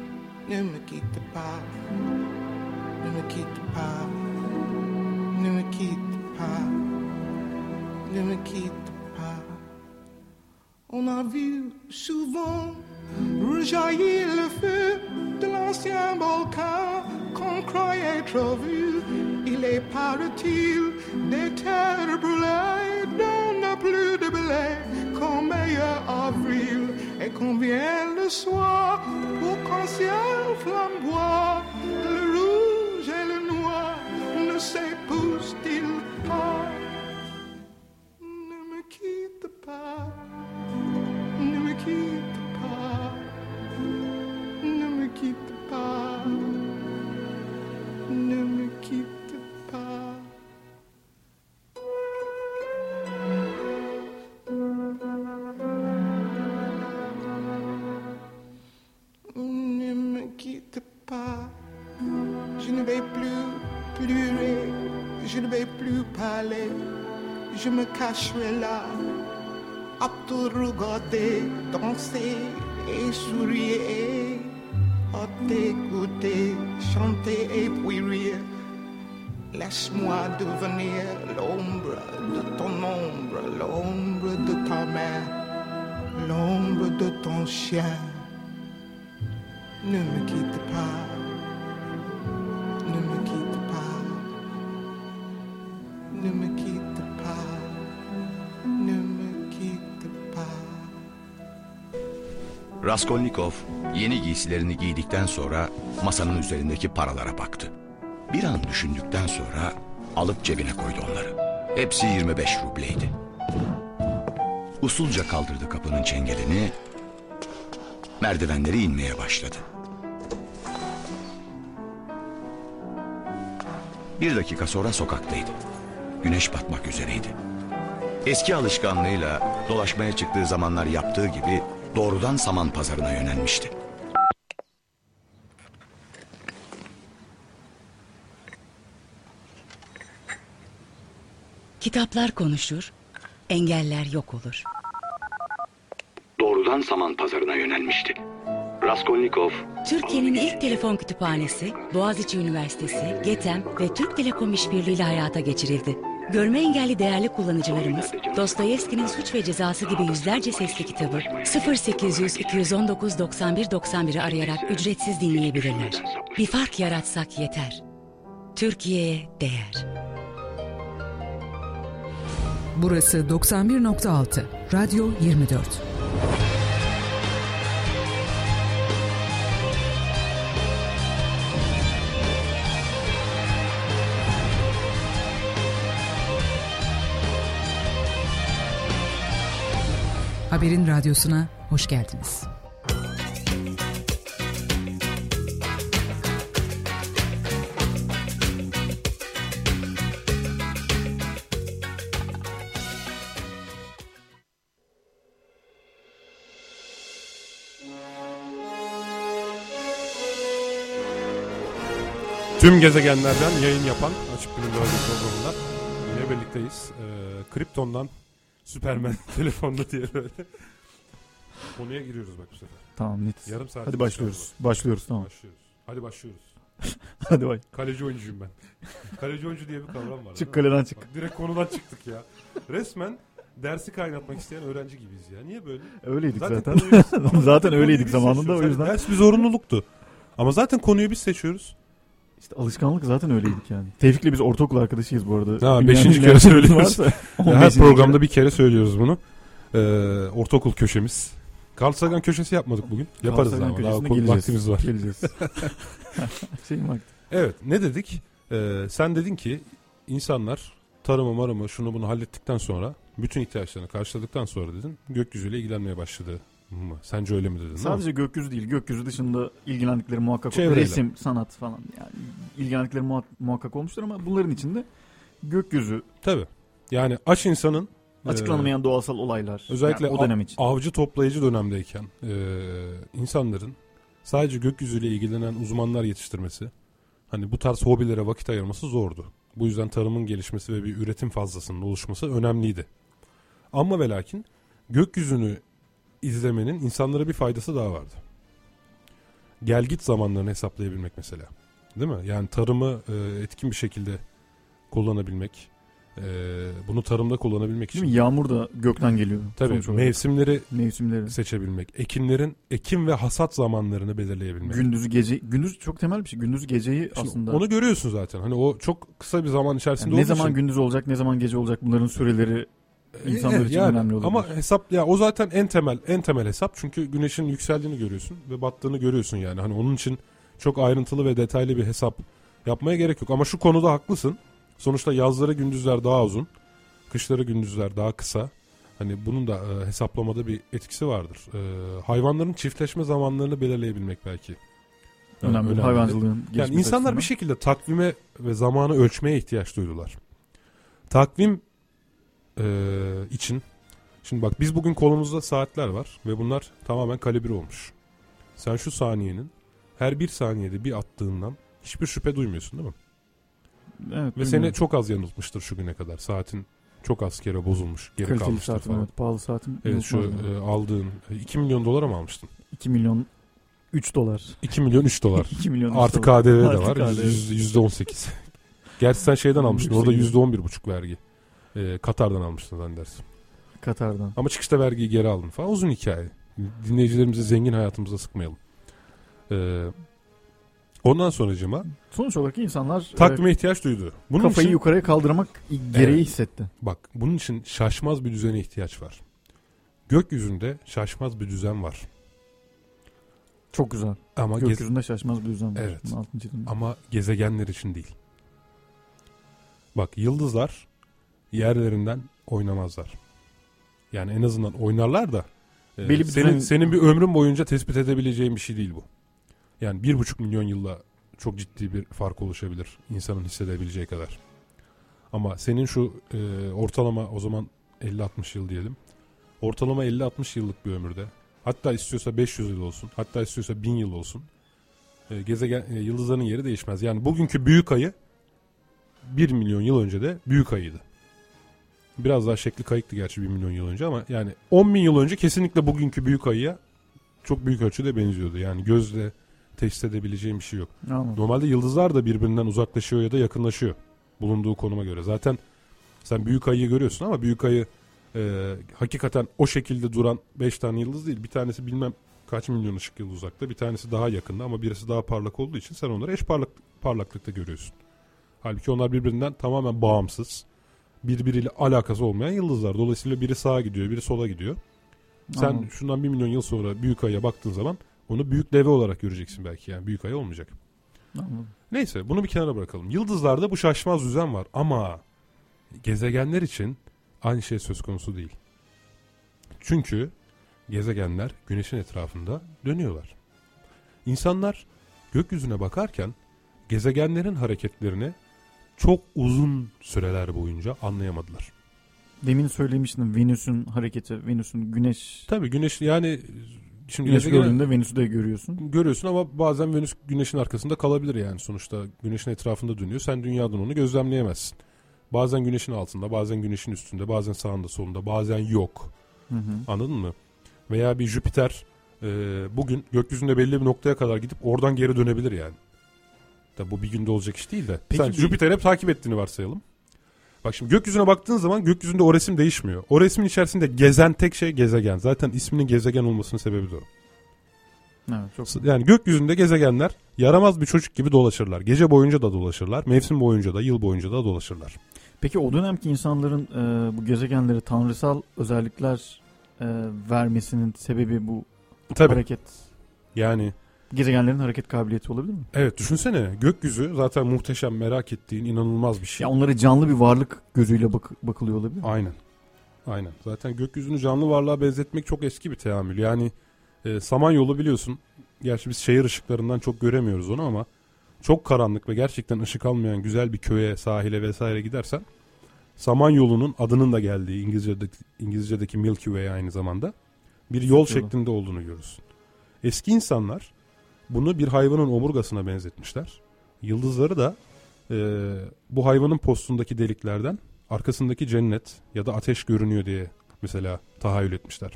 Ne me quitte pas, ne me quitte pas, ne me quitte pas, ne me quitte pas. On a vu souvent rejaillir le feu de l'ancien volcan qu'on croyait trop vu. Il est paraît-il des terres brûlées, donne plus de blé qu'en meilleur avril. Et qu'on soir pour qu'un ciel flamboie, le rouge et le noir ne s'épousent-ils pas? Ne me quitte pas, là, à te regarder, danser et sourire, à t'écouter, chanter et puis rire. Laisse-moi devenir l'ombre de ton ombre, l'ombre de ta main, l'ombre de ton chien. Ne me quitte pas, Raskolnikov yeni giysilerini giydikten sonra masanın üzerindeki paralara baktı. Bir an düşündükten sonra alıp cebine koydu onları. Hepsi 25 rubleydi. Usulca kaldırdı kapının çengelini, merdivenleri inmeye başladı. Bir dakika sonra sokaktaydı. Güneş batmak üzereydi. Eski alışkanlığıyla dolaşmaya çıktığı zamanlar yaptığı gibi doğrudan saman pazarına yönelmişti. Kitaplar konuşur, engeller yok olur. Doğrudan saman pazarına yönelmişti. Raskolnikov Türkiye'nin ilk telefon kütüphanesi, Boğaziçi Üniversitesi, GETEM ve Türk Telekom işbirliğiyle hayata geçirildi. Görme engelli değerli kullanıcılarımız, Dostoyevski'nin Suç ve Cezası gibi yüzlerce sesli kitabı 0800 219 91 91'i arayarak ücretsiz dinleyebilirler. Bir fark yaratsak yeter. Türkiye'ye değer. Burası 91.6 Radyo 24. Haberin radyosuna hoş geldiniz. Tüm gezegenlerden yayın yapan Açık Bilim Radyo programında yine birlikteyiz. Ee, Krypton'dan Superman telefonda diye böyle. Konuya giriyoruz bak bu sefer. Tamam net. Yarım saat. Hadi başlıyoruz. Başlıyoruz tamam. Başlıyoruz. Hadi başlıyoruz. Hadi bay. Kaleci oyuncuyum ben. Kaleci oyuncu diye bir kavram var. Çık kaleden çık. Bak, direkt konudan çıktık ya. Resmen dersi kaynatmak isteyen öğrenci gibiyiz ya. Niye böyle? Öyleydik zaten. Zaten konuyu öyleydik zamanında, o Hani yüzden. Ders bir zorunluluktu. Ama zaten konuyu biz seçiyoruz. İşte alışkanlık zaten öyleydik yani. Tevfik'le biz ortaokul arkadaşıyız bu arada. Ha, beşinci kere söylüyoruz. varsa, Ya 15. her programda bir kere söylüyoruz bunu. Ee, ortaokul köşemiz. Carl Sagan köşesi yapmadık bugün. Yaparız Sagan ama daha geleceğiz. vaktimiz var. Geleceğiz. Şeyim vakti. Evet ne dedik? Ee, sen dedin ki insanlar tarımı marımı şunu bunu hallettikten sonra bütün ihtiyaçlarını karşıladıktan sonra dedin gökyüzüyle ilgilenmeye başladı mı? Sence öyle mi dedin? değil mi? Sadece gökyüzü değil. Gökyüzü dışında ilgilendikleri muhakkak Çevreyle. resim, sanat falan yani ilgilendikleri muhak- muhakkak olmuştur ama bunların içinde gökyüzü, Tabii. Yani aç insanın açıklanamayan doğasal olaylar. e, özellikle yani o dönem için. avcı toplayıcı dönemdeyken e, insanların sadece gökyüzüyle ilgilenen uzmanlar yetiştirmesi hani bu tarz hobilere vakit ayırması zordu. Bu yüzden tarımın gelişmesi ve bir üretim fazlasının oluşması önemliydi. Ama ve lakin gökyüzünü izlemenin insanlara bir faydası daha vardı. Gel git zamanlarını hesaplayabilmek mesela. Değil mi? Yani tarımı e, etkin bir şekilde kullanabilmek, e, bunu tarımda kullanabilmek Değil için mi? Yağmur da gökten geliyor. Tabii mevsimleri Mevsimleri. seçebilmek, ekinlerin ekim ve hasat zamanlarını belirleyebilmek. Gündüzü gece gündüz çok temel bir şey. Gündüz geceyi Şimdi aslında. Onu görüyorsun zaten. Hani o çok kısa bir zaman içerisinde Yani ne zaman için- gündüz olacak, ne zaman gece olacak bunların süreleri insanlar için yani. önemli olabilir. Ama hesap ya o zaten en temel en temel hesap. Çünkü güneşin yükseldiğini görüyorsun ve battığını görüyorsun yani. Hani onun için çok ayrıntılı ve detaylı bir hesap yapmaya gerek yok. Ama şu konuda haklısın. Sonuçta yazları gündüzler daha uzun, kışları gündüzler daha kısa. Hani bunun da e, hesaplamada bir etkisi vardır. E, hayvanların çiftleşme zamanlarını belirleyebilmek belki. E, önemli. Hayvancılığın Yani insanlar açısından. bir şekilde takvime ve zamanı ölçmeye ihtiyaç duydular. Takvim e, için şimdi bak biz bugün kolumuzda saatler var ve bunlar tamamen kalibre olmuş. Sen şu saniyenin her bir saniyede bir attığından hiçbir şüphe duymuyorsun değil mi? Evet, Ve seni çok az yanıltmıştır şu güne kadar. Saatin çok az kere bozulmuş, geri kaliteli kalmıştır saatim falan. evet. Pahalı saatim. Evet şu yani. e, aldığın 2 milyon dolara mı almıştın? 2 milyon 3 dolar. 2 milyon 3 dolar. 2 milyon üç Artı dolar. KDV de Artı var. KDV. Yüz- Yüzde on sekiz. Gerçi sen şeyden almıştın. Orada bir- yüzde on bir buçuk vergi. Ee, Katar'dan almıştın zannedersin. Katar'dan. Ama çıkışta vergiyi geri aldın falan. Uzun hikaye. Dinleyicilerimizi zengin hayatımıza sıkmayalım. Ee, ondan sonracıma Sonuç olarak insanlar takvime ihtiyaç duydu. e, Bunun kafayı için, yukarıya kaldırmak gereği Evet. hissetti. bak bunun için şaşmaz bir düzene ihtiyaç var. Gökyüzünde şaşmaz bir düzen var. Çok güzel. Ama gez- Gökyüzünde şaşmaz bir düzen var. Evet. Ama gezegenler için değil. Bak yıldızlar yerlerinden oynamazlar. Yani en azından oynarlar da e, bir senin, düzen- senin bir ömrün boyunca tespit edebileceğin bir şey değil bu. Yani bir buçuk milyon yılla çok ciddi bir fark oluşabilir insanın hissedebileceği kadar. Ama senin şu e, ortalama o zaman 50-60 yıl diyelim. Ortalama 50-60 yıllık bir ömürde hatta istiyorsa 500 yıl olsun hatta istiyorsa 1000 yıl olsun e, gezegen e, yıldızların yeri değişmez. Yani bugünkü büyük ayı 1 milyon yıl önce de büyük ayıydı. Biraz daha şekli kayıktı gerçi 1 milyon yıl önce ama yani 10 bin yıl önce kesinlikle bugünkü büyük ayıya çok büyük ölçüde benziyordu. Yani gözle teşhis edebileceğim bir şey yok. Anladım. Normalde yıldızlar da birbirinden uzaklaşıyor ya da yakınlaşıyor bulunduğu konuma göre. Zaten sen büyük ayıyı görüyorsun ama büyük ayı e, hakikaten o şekilde duran 5 tane yıldız değil. Bir tanesi bilmem kaç milyon ışık yılı uzakta. Bir tanesi daha yakında ama birisi daha parlak olduğu için sen onları eş parlak, parlaklıkta görüyorsun. Halbuki onlar birbirinden tamamen bağımsız. Birbiriyle alakası olmayan yıldızlar. Dolayısıyla biri sağa gidiyor, biri sola gidiyor. Sen Anladım. şundan bir milyon yıl sonra büyük ayıya baktığın zaman onu büyük deve olarak göreceksin belki. Yani büyük ay olmayacak. Anladım. Neyse bunu bir kenara bırakalım. Yıldızlarda bu şaşmaz düzen var ama gezegenler için aynı şey söz konusu değil. Çünkü gezegenler güneşin etrafında dönüyorlar. İnsanlar gökyüzüne bakarken gezegenlerin hareketlerini çok uzun süreler boyunca anlayamadılar. Demin söylemiştim Venüs'ün hareketi, Venüs'ün güneş Tabii güneş yani şimdi güneş gördüğünde Venüs'ü de görüyorsun. görüyorsun ama bazen Venüs güneşin arkasında kalabilir yani sonuçta güneşin etrafında dönüyor. Sen dünyadan onu gözlemleyemezsin. Bazen güneşin altında, bazen güneşin üstünde, bazen sağında solunda, bazen yok. Hı hı. Anladın mı? Veya bir Jüpiter e, bugün gökyüzünde belli bir noktaya kadar gidip oradan geri dönebilir yani. Tabi bu bir günde olacak iş değil de. Peki Sen Jüpiter'i hep takip ettiğini varsayalım. Bak şimdi gökyüzüne baktığın zaman gökyüzünde o resim değişmiyor. O resmin içerisinde gezen tek şey gezegen. Zaten isminin gezegen olmasının sebebi de o. Evet, çok Yani gökyüzünde gezegenler yaramaz bir çocuk gibi dolaşırlar. Gece boyunca da dolaşırlar. Mevsim boyunca da, yıl boyunca da dolaşırlar. Peki o dönemki insanların e, bu gezegenlere tanrısal özellikler e, vermesinin sebebi bu Tabii. hareket Yani gezegenlerin hareket kabiliyeti olabilir mi? evet düşünsene gökyüzü zaten muhteşem merak ettiğin inanılmaz bir şey. Ya onlara canlı bir varlık gözüyle bak- bakılıyor olabilir mi? Aynen. Aynen. Zaten gökyüzünü canlı varlığa benzetmek çok eski bir teamül. Yani e, Samanyolu biliyorsun. Gerçi biz şehir ışıklarından çok göremiyoruz onu ama çok karanlık ve gerçekten ışık almayan güzel bir köye, sahile vesaire gidersen Samanyolu'nun adının da geldiği İngilizce'deki, İngilizce'deki Milky Way aynı zamanda bir yol şeklinde olduğunu görürsün. Eski insanlar bunu bir hayvanın omurgasına benzetmişler. Yıldızları da e, bu hayvanın postundaki deliklerden arkasındaki cennet ya da ateş görünüyor diye mesela tahayyül etmişler.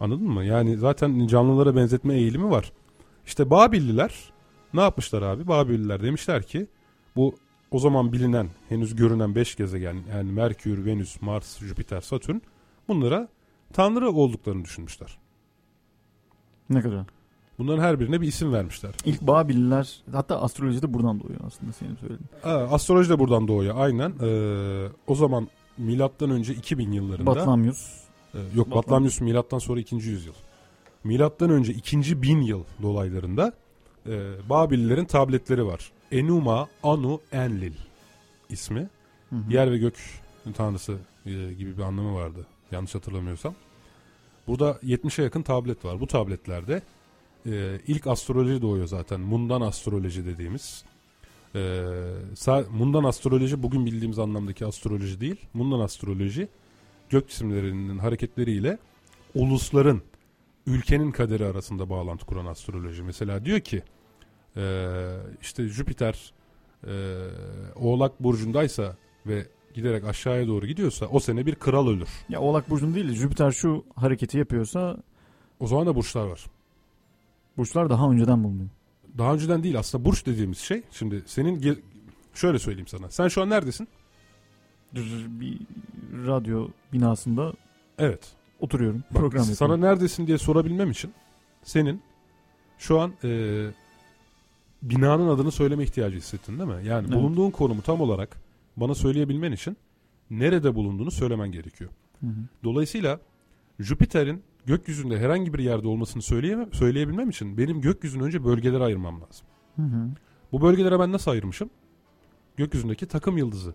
Anladın mı? Yani zaten canlılara benzetme eğilimi var. İşte Babilliler ne yapmışlar abi? Babilliler demişler ki bu o zaman bilinen henüz görünen 5 gezegen yani Merkür, Venüs, Mars, Jüpiter, Satürn bunlara tanrı olduklarını düşünmüşler. Ne kadar? Bunların her birine bir isim vermişler. İlk Babilliler hatta astroloji de buradan doğuyor aslında senin söylediğin. Aa, astroloji de buradan doğuyor aynen. Ee, o zaman milattan önce 2000 yıllarında Batlamyus. Ee, yok Batlam- Batlamyus milattan sonra 2. yüzyıl. Milattan önce 2. bin yıl dolaylarında e, Babililerin tabletleri var. Enuma Anu Enlil ismi. Hı hı. Yer ve gök tanrısı e, gibi bir anlamı vardı. Yanlış hatırlamıyorsam. Burada 70'e yakın tablet var. Bu tabletlerde e, ilk astroloji doğuyor zaten. Mundan astroloji dediğimiz. E, mundan astroloji bugün bildiğimiz anlamdaki astroloji değil. Mundan astroloji gök cisimlerinin hareketleriyle ulusların ülkenin kaderi arasında bağlantı kuran astroloji. Mesela diyor ki e, işte Jüpiter e, Oğlak burcundaysa ve giderek aşağıya doğru gidiyorsa o sene bir kral ölür. Ya Oğlak Burcu'nun değil de Jüpiter şu hareketi yapıyorsa O zaman da burçlar var. Burçlar daha önceden bulunuyor. Daha önceden değil aslında burç dediğimiz şey. Şimdi senin ge- şöyle söyleyeyim sana. Sen şu an neredesin? Bir radyo binasında Evet. oturuyorum. Bak, program sana yapıyorum. neredesin diye sorabilmem için senin şu an e, binanın adını söyleme ihtiyacı hissettin değil mi? Yani Evet. bulunduğun konumu tam olarak bana söyleyebilmen için nerede bulunduğunu söylemen gerekiyor. Hı hı. Dolayısıyla Jüpiter'in gökyüzünde herhangi bir yerde olmasını söyleyemem, söyleyebilmem için benim gökyüzünü önce bölgelere ayırmam lazım. Hı hı. Bu bölgelere ben nasıl ayırmışım? Gökyüzündeki takım yıldızı.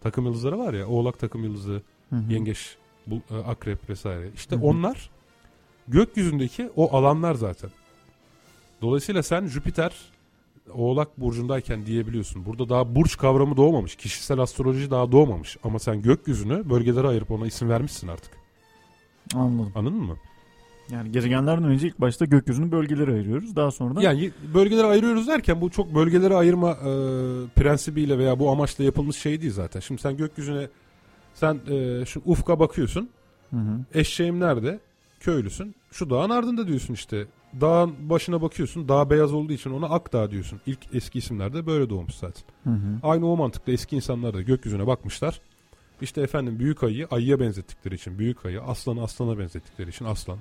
Takım yıldızları var ya, Oğlak takım yıldızı, Hı hı. yengeç, bu, e, akrep vesaire. İşte Hı hı. onlar gökyüzündeki o alanlar zaten. Dolayısıyla sen Jüpiter Oğlak burcundayken diyebiliyorsun. Burada daha burç kavramı doğmamış. Kişisel astroloji daha doğmamış. Ama sen gökyüzünü bölgelere ayırıp ona isim vermişsin artık. Anladım. Anladın mı? Yani gezegenlerden önce ilk başta gökyüzünü bölgelere ayırıyoruz. Daha sonra da Yani bölgelere ayırıyoruz derken bu çok bölgelere ayırma e, prensibiyle veya bu amaçla yapılmış şey değil zaten. Şimdi sen gökyüzüne sen e, şu ufka bakıyorsun. Hı hı. Eşeğim nerede? Köylüsün. Şu dağın ardında diyorsun işte. Dağın başına bakıyorsun. Dağ beyaz olduğu için ona Akdağ diyorsun. İlk eski isimlerde böyle doğmuş zaten. Hı hı. Aynı o mantıkla eski insanlar da gökyüzüne bakmışlar. İşte efendim büyük ayıyı ayıya benzettikleri için büyük ayı, aslanı aslana benzettikleri için aslan.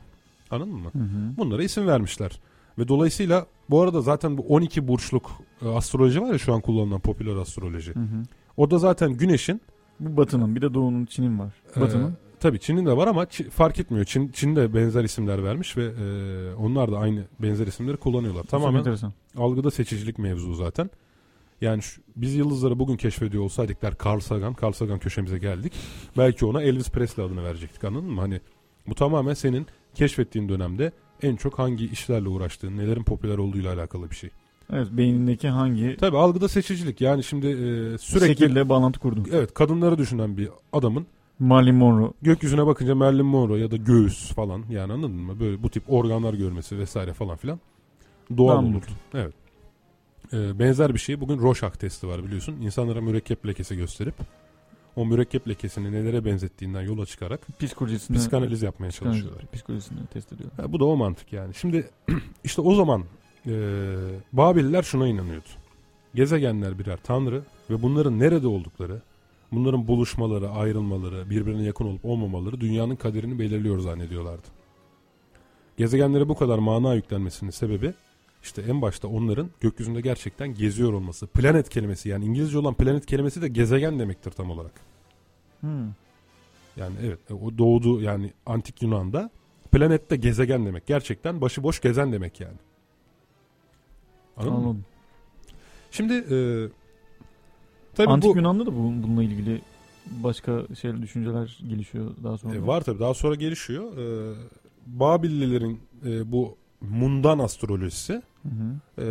Anladın mı? Hı hı. Bunlara isim vermişler. Ve dolayısıyla bu arada zaten bu 12 burçluk e, astroloji var ya şu an kullanılan popüler astroloji. Hı hı. O da zaten güneşin Bu Batı'nın bir de Doğu'nun Çin'in var. e, Batı'nın. tabii Çin'in de var ama Çin- fark etmiyor. Çin, Çin de benzer isimler vermiş ve e, onlar da aynı benzer isimleri kullanıyorlar. Tamamen algıda seçicilik mevzu zaten. Yani şu- biz yıldızları bugün keşfediyor olsaydık der Carl Sagan, Carl Sagan köşemize geldik. Belki ona Elvis Presley adını verecektik anladın mı? Hani bu tamamen senin keşfettiğin dönemde en çok hangi işlerle uğraştığın, nelerin popüler olduğuyla alakalı bir şey. Evet beynindeki hangi Tabii algıda seçicilik yani şimdi e, sürekli şekilde bağlantı kurdun. evet kadınları düşünen bir adamın Marilyn Monroe. gökyüzüne bakınca Marilyn Monroe ya da göğüs falan yani anladın mı? Böyle bu tip organlar görmesi vesaire falan filan doğal olurdu. Evet. Ee, benzer bir şey bugün Rorschach testi var biliyorsun. İnsanlara mürekkep lekesi gösterip o mürekkep lekesini nelere benzettiğinden yola çıkarak Psikolojisini, psikanaliz yapmaya çalışıyorlar. Psikolojisini test ediyor. Ha, bu da o mantık yani. Şimdi işte o zaman e, Babiller şuna inanıyordu. Gezegenler birer tanrı ve bunların nerede oldukları, bunların buluşmaları, ayrılmaları, birbirine yakın olup olmamaları dünyanın kaderini belirliyor zannediyorlardı. Gezegenlere bu kadar mana yüklenmesinin sebebi işte en başta onların gökyüzünde gerçekten geziyor olması. Planet kelimesi yani İngilizce olan planet kelimesi de gezegen demektir tam olarak. Hmm. Yani evet e, o doğdu yani antik Yunan'da planet de gezegen demek. Gerçekten başıboş gezen demek yani. Anladın mı? Anladım. Şimdi e, tabii Antik bu Yunan'da da bu, bununla ilgili başka şey düşünceler gelişiyor daha sonra. e, var tabii daha sonra gelişiyor. E, Babillilerin e, bu mundan astrolojisi Hı hı. e,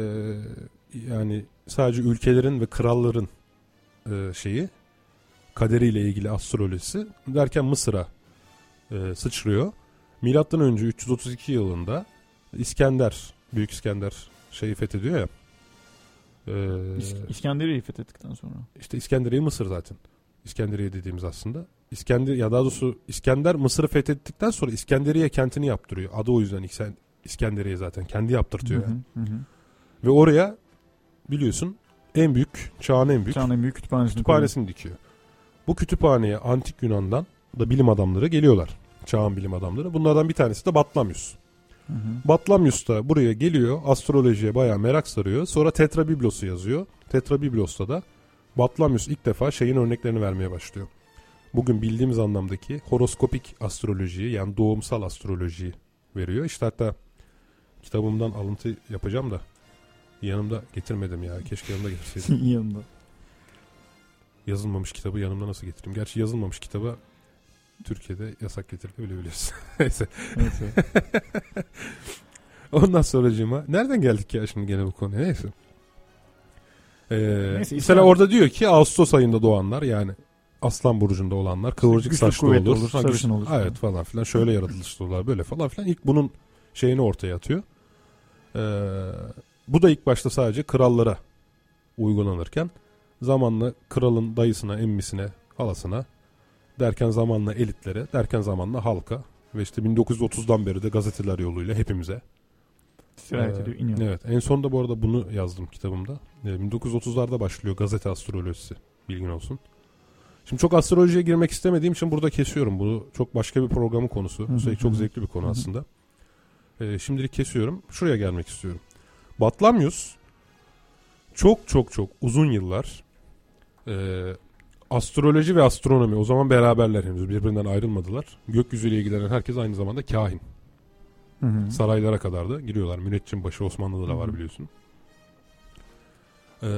yani sadece ülkelerin ve kralların e, şeyi kaderiyle ilgili astrolojisi derken Mısır'a e, sıçrıyor. Milattan önce 332 yılında İskender, Büyük İskender şeyi fethediyor ya. E, İsk- İskenderiye'yi fethettikten sonra. işte İskenderiye Mısır zaten. İskenderiye dediğimiz aslında. İskender ya daha doğrusu İskender Mısır'ı fethettikten sonra İskenderiye kentini yaptırıyor. Adı o yüzden İskenderiye zaten kendi yaptırtıyor Hı hı, yani. hı. Ve oraya biliyorsun en büyük çağın en büyük Çağın en büyük kütüphanesini kütüphanesini dikiyor. Bu kütüphaneye antik Yunan'dan da bilim adamları geliyorlar. Çağın bilim adamları. Bunlardan bir tanesi de Batlamyus. Hı hı. Batlamyus da buraya geliyor. Astrolojiye bayağı merak sarıyor. Sonra Tetrabiblos'u yazıyor. Tetrabiblos'ta da Batlamyus ilk defa şeyin örneklerini vermeye başlıyor. Bugün bildiğimiz anlamdaki horoskopik astrolojiyi yani doğumsal astrolojiyi veriyor. İşte hatta kitabımdan alıntı yapacağım da yanımda getirmedim ya. Keşke yanımda getirseydim. İyi yanında. yazılmamış kitabı yanımda nasıl getireyim? Gerçi yazılmamış kitaba Türkiye'de yasak getirilebilir biliyorsun. Neyse. Neyse. Ondan sonracığıma nereden geldik ya şimdi gene bu konuya neyse. Ee, Neyse, mesela İslam- orada diyor ki Ağustos ayında doğanlar yani Aslan burcunda olanlar kıvırcık Güçlü, saçlı olur. olur, sarışın olur. Evet falan filan şöyle yaratılışlılar böyle falan filan. İlk bunun şeyini ortaya atıyor. Ee, bu da ilk başta sadece krallara uygulanırken zamanla kralın dayısına, emmisine, halasına derken zamanla elitlere, derken zamanla halka ve işte 1930'dan beri de gazeteler yoluyla hepimize Sirayet ee, ediyor, iniyor. Evet. En sonunda bu arada bunu yazdım kitabımda. Ee, 1930'larda başlıyor gazete astrolojisi. Bilgin olsun. Şimdi çok astrolojiye girmek istemediğim için burada kesiyorum. Bu çok başka bir programın konusu. Hı hı Üstelik çok hı. zevkli bir konu aslında. Ee, şimdilik kesiyorum. Şuraya gelmek istiyorum. Batlamyus çok çok çok uzun yıllar e, astroloji ve astronomi o zaman beraberler henüz birbirinden ayrılmadılar. Gökyüzüyle ilgilenen herkes aynı zamanda kahin. Hı hı. Saraylara kadar da giriyorlar. Müneccim başı Osmanlı'da da Hı var hı. biliyorsun. Ee,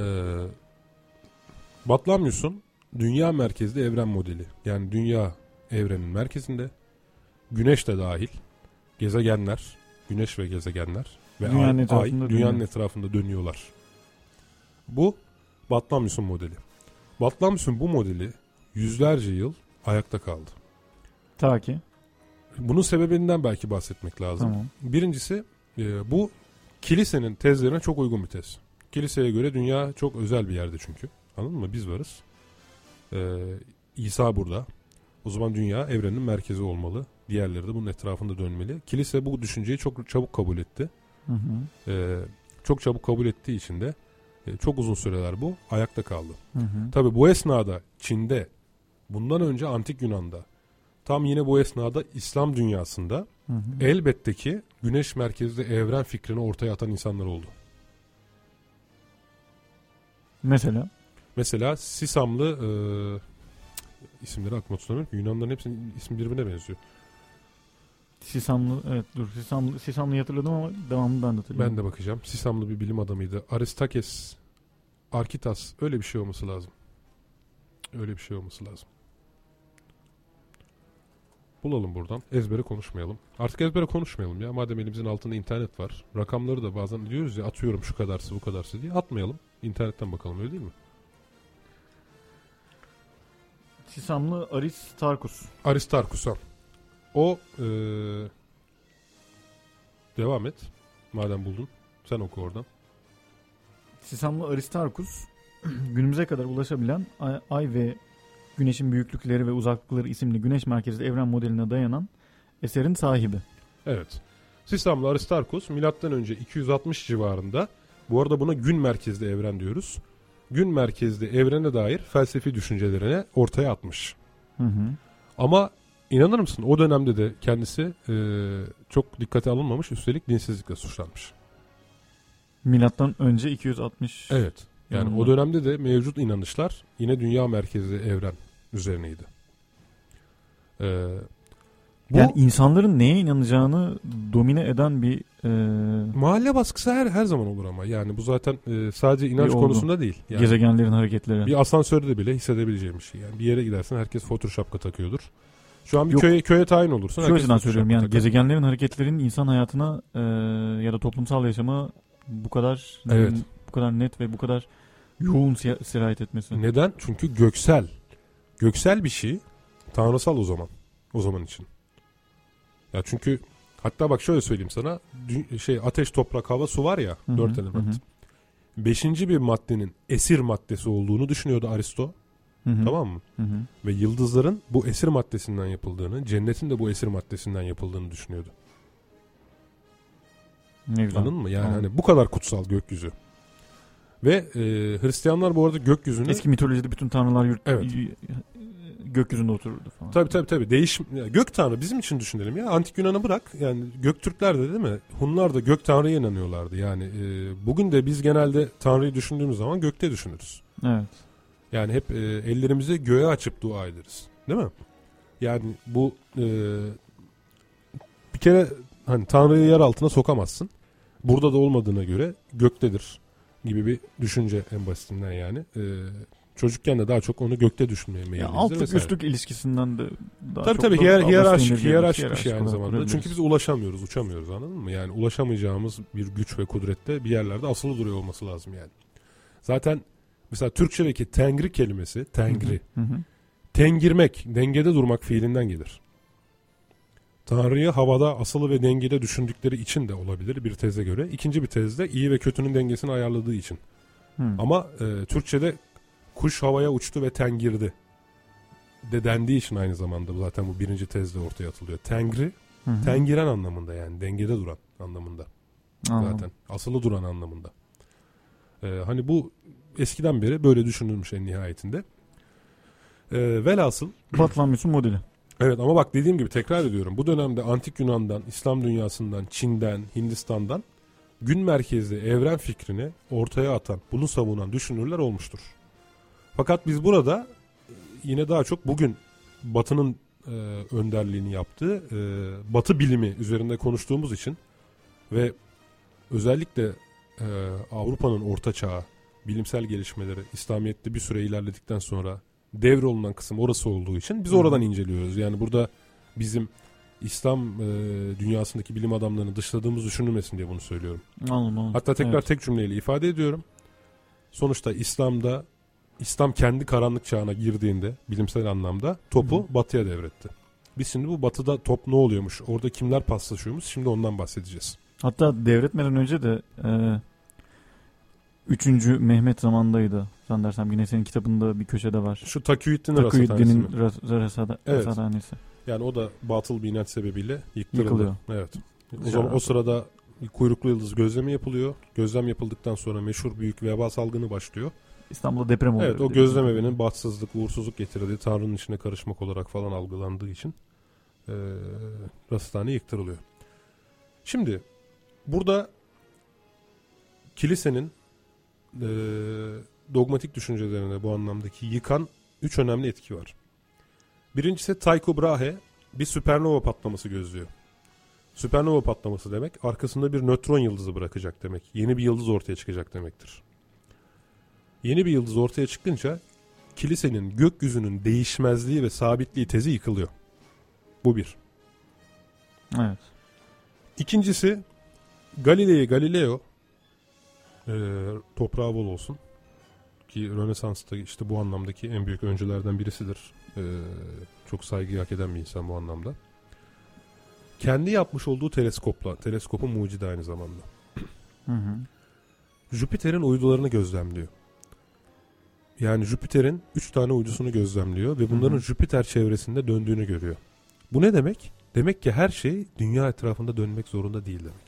Batlamyus'un dünya merkezli evren modeli. Yani dünya evrenin merkezinde. Güneş de dahil. Gezegenler, güneş ve gezegenler ve Dünyanın ay, etrafında ay dünyanın dönüyor. etrafında dönüyorlar. Bu Batlamyus'un modeli. Batlamyus'un bu modeli yüzlerce yıl ayakta kaldı. Ta ki. Bunun sebebinden belki bahsetmek lazım. Tamam. Birincisi e, bu kilisenin tezlerine çok uygun bir tez. Kiliseye göre dünya çok özel bir yerde çünkü. Anladın mı? Biz varız. E, İsa burada. O zaman dünya evrenin merkezi olmalı. Diğerleri de bunun etrafında dönmeli. Kilise bu düşünceyi çok çabuk kabul etti. Hı hı. E, çok çabuk kabul ettiği için de e, çok uzun süreler bu ayakta kaldı. Hı hı. Tabi bu esnada Çin'de bundan önce Antik Yunan'da tam yine bu esnada İslam dünyasında Hı hı. elbette ki güneş merkezli evren fikrini ortaya atan insanlar oldu. Mesela. Mesela Sisamlı e, isimleri aklıma tutamıyorum ki Yunanların hepsinin ismi birbirine benziyor. Sisamlı evet dur Sisamlı Sisamlı'yı hatırladım ama devamını ben de hatırlıyorum. Ben de bakacağım. Sisamlı bir bilim adamıydı. Aristakes Arkitas öyle bir şey olması lazım. Öyle bir şey olması lazım. Bulalım buradan. Ezbere konuşmayalım. Artık ezbere konuşmayalım ya. Madem elimizin altında internet var. Rakamları da bazen diyoruz ya atıyorum şu kadarsı bu kadarsı diye. Atmayalım. İnternetten bakalım öyle değil mi? Sisamlı Aristarkus. Aristarkus'a. O eee, devam et. Madem buldun. Sen oku oradan. Sisamlı Aristarkus günümüze kadar ulaşabilen ay, ay ve güneşin büyüklükleri ve uzaklıkları isimli güneş merkezli evren modeline dayanan eserin sahibi. Evet. Sistemli Aristarkos milattan önce 260 civarında bu arada buna gün merkezli evren diyoruz. Gün merkezli evrene dair felsefi düşüncelerine ortaya atmış. Hı hı. Ama inanır mısın o dönemde de kendisi e, çok dikkate alınmamış üstelik dinsizlikle suçlanmış. Milattan önce 260. Evet. Yani Yanılma. o dönemde de mevcut inanışlar yine dünya merkezli evren üzerineydi. Ee, bu Yani insanların neye inanacağını domine eden bir e, mahalle baskısı her her zaman olur ama yani bu zaten e, sadece inanç konusunda değil. Yani gezegenlerin hareketleri. bir asansörde bile hissedebileceğim bir şey. Yani bir yere gidersen herkes fotur şapka takıyordur. Şu an bir Yok. köye köye tayin olursun. Şu açıdan söylüyorum yani takar. gezegenlerin hareketlerinin insan hayatına e, ya da toplumsal yaşama bu kadar Evet. bu kadar net ve bu kadar yoğun siya- sirayet etmesi. Neden? Çünkü göksel. Göksel bir şey tanrısal o zaman. O zaman için. Ya çünkü hatta bak şöyle söyleyeyim sana. Şey ateş, toprak, hava, su var ya Hı hı, dört element. hı. Beşinci bir maddenin esir maddesi olduğunu düşünüyordu Aristo. Hı hı. Tamam mı? Hı hı. Ve yıldızların bu esir maddesinden yapıldığını, cennetin de bu esir maddesinden yapıldığını düşünüyordu. Ne güzel. Anladın mı? Yani Anladım. hani bu kadar kutsal gökyüzü. Ve e, Hristiyanlar bu arada gökyüzünü Eski mitolojide bütün tanrılar yurt, Evet. gökyüzünde otururdu falan. Tabii tabii tabii. Değişim ya gök tanrı bizim için düşünelim ya. Antik Yunan'ı bırak. Yani Göktürkler de değil mi? Hunlar da gök tanrıya inanıyorlardı. Yani e, bugün de biz genelde tanrıyı düşündüğümüz zaman gökte düşünürüz. Evet. Yani hep e, ellerimizi göğe açıp dua ederiz. Değil mi? Yani bu e, bir kere hani tanrıyı yer altına sokamazsın. Burada da olmadığına göre göktedir gibi bir düşünce en basitinden yani. E, çocukken de daha çok onu gökte düşünmeye Ya meyilliyizdir altlık vesaire. üstlük ilişkisinden de daha Tabii çok tabii da hiyer, hiyerarşik, hiyerarşik bir şey aynı zamanda. Çünkü biz ulaşamıyoruz, uçamıyoruz anladın mı? Yani ulaşamayacağımız bir güç ve kudrette bir yerlerde asılı duruyor olması lazım yani. Zaten mesela Türkçedeki tengri kelimesi, tengri, Hı hı. tengirmek, dengede durmak fiilinden gelir. Tanrı'yı havada asılı ve dengede düşündükleri için de olabilir bir teze göre. İkinci bir tezde iyi ve kötünün dengesini ayarladığı için. Hı. Ama e, Türkçe'de kuş havaya uçtu ve tengirdi de dendiği için aynı zamanda bu zaten bu birinci tezde ortaya atılıyor. Tengri, Hı hı. tengiren anlamında yani dengede duran anlamında Anladım. zaten. Asılı duran anlamında. E, hani bu eskiden beri böyle düşünülmüş en nihayetinde. E, velhasıl Batlamyus'un modeli. Evet ama bak dediğim gibi tekrar ediyorum. Bu dönemde antik Yunan'dan, İslam dünyasından, Çin'den, Hindistan'dan gün merkezli evren fikrini ortaya atan, bunu savunan düşünürler olmuştur. Fakat biz burada e, yine daha çok bugün Batı'nın e, önderliğini yaptığı e, Batı bilimi üzerinde konuştuğumuz için ve özellikle e, Avrupa'nın orta çağı, bilimsel gelişmeleri İslamiyet'te bir süre ilerledikten sonra devrolunan kısım orası olduğu için biz oradan inceliyoruz. Yani burada bizim İslam e, dünyasındaki bilim adamlarını dışladığımız düşünülmesin diye bunu söylüyorum. Anladım, anladım. Hatta tekrar Evet. tek cümleyle ifade ediyorum. Sonuçta İslam'da İslam kendi karanlık çağına girdiğinde bilimsel anlamda topu hı. batıya devretti. Biz şimdi bu batıda top ne oluyormuş, orada kimler paslaşıyormuş şimdi ondan bahsedeceğiz. Hatta devretmeden önce de e, 3. Mehmet zamandaydı. Zannedersem yine senin kitabında bir köşede var. Şu mi? Ras- Rasada- Evet. Rasathanesi. Yani o da batıl bir inanç sebebiyle yıktırıldı. Yıkılıyor. Evet. O zaman o sırada kuyruklu yıldız gözlemi yapılıyor. Gözlem yapıldıktan sonra meşhur büyük veba salgını başlıyor. İstanbul'da deprem oluyor. Evet o gözlem evinin bahtsızlık, uğursuzluk getirdiği Tanrı'nın içine karışmak olarak falan algılandığı için e, rasathane yıktırılıyor. Şimdi burada kilisenin e, dogmatik düşüncelerine bu anlamdaki yıkan üç önemli etki var. Birincisi Tycho Brahe bir süpernova patlaması gözlüyor. Süpernova patlaması demek arkasında bir nötron yıldızı bırakacak demek. Yeni bir yıldız ortaya çıkacak demektir. Yeni bir yıldız ortaya çıkınca kilisenin gökyüzünün değişmezliği ve sabitliği tezi yıkılıyor. Bu bir. Evet. İkincisi Galilei Galileo e, toprağı bol olsun ki Rönesans'ta işte bu anlamdaki en büyük öncülerden birisidir. E, çok saygı hak eden bir insan bu anlamda. Kendi yapmış olduğu teleskopla, teleskopun mucidi aynı zamanda. Hı hı. Jüpiter'in uydularını gözlemliyor. Yani Jüpiter'in 3 tane uydusunu gözlemliyor ve bunların Hı hı. Jüpiter çevresinde döndüğünü görüyor. Bu ne demek? Demek ki her şey dünya etrafında dönmek zorunda değil demek.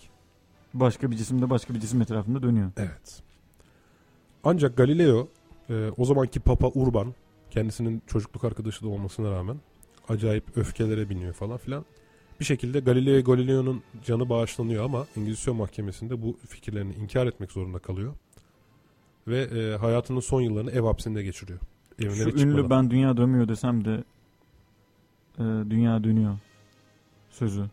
Başka bir cisim de başka bir cisim etrafında dönüyor. Evet. Ancak Galileo e, o zamanki Papa Urban kendisinin çocukluk arkadaşı da olmasına rağmen acayip öfkelere biniyor falan filan. Bir şekilde Galileo Galileo'nun canı bağışlanıyor ama İngilizce mahkemesinde bu fikirlerini inkar etmek zorunda kalıyor. Ve e, hayatının son yıllarını ev hapsinde geçiriyor. Evine Şu ünlü çıkmadan. ben dünya dönmüyor desem de e, dünya dönüyor sözü.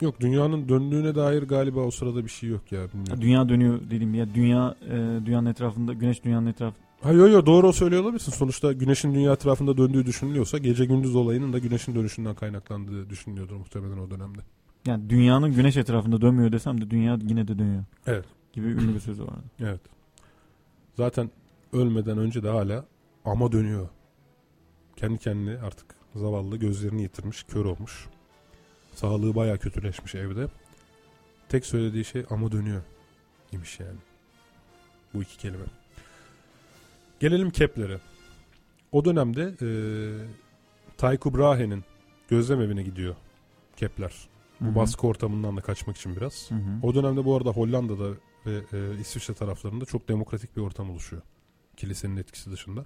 Yok dünyanın döndüğüne dair galiba o sırada bir şey yok ya. Bilmiyorum. Dünya dönüyor dediğim ya dünya e, dünyanın etrafında güneş dünyanın etrafı Ha yo yo doğru söylüyor olabilirsin. Sonuçta güneşin dünya etrafında döndüğü düşünülüyorsa gece gündüz olayının da güneşin dönüşünden kaynaklandığı düşünülüyordur muhtemelen o dönemde. yani dünyanın güneş etrafında dönmüyor desem de dünya yine de dönüyor. Evet. Gibi ünlü bir sözü vardı. Evet. Zaten ölmeden önce de hala ama dönüyor. Kendi kendine artık zavallı gözlerini yitirmiş, kör olmuş. Sağlığı baya kötüleşmiş evde. Tek söylediği şey ama dönüyor imiş yani. Bu iki kelime. Gelelim Kepler'e. O dönemde e, Tycho Brahe'nin gözlem evine gidiyor Kepler. Bu hı. baskı ortamından da kaçmak için biraz. Hı hı. O dönemde bu arada Hollanda'da ve e, İsviçre taraflarında çok demokratik bir ortam oluşuyor. Kilisenin etkisi dışında.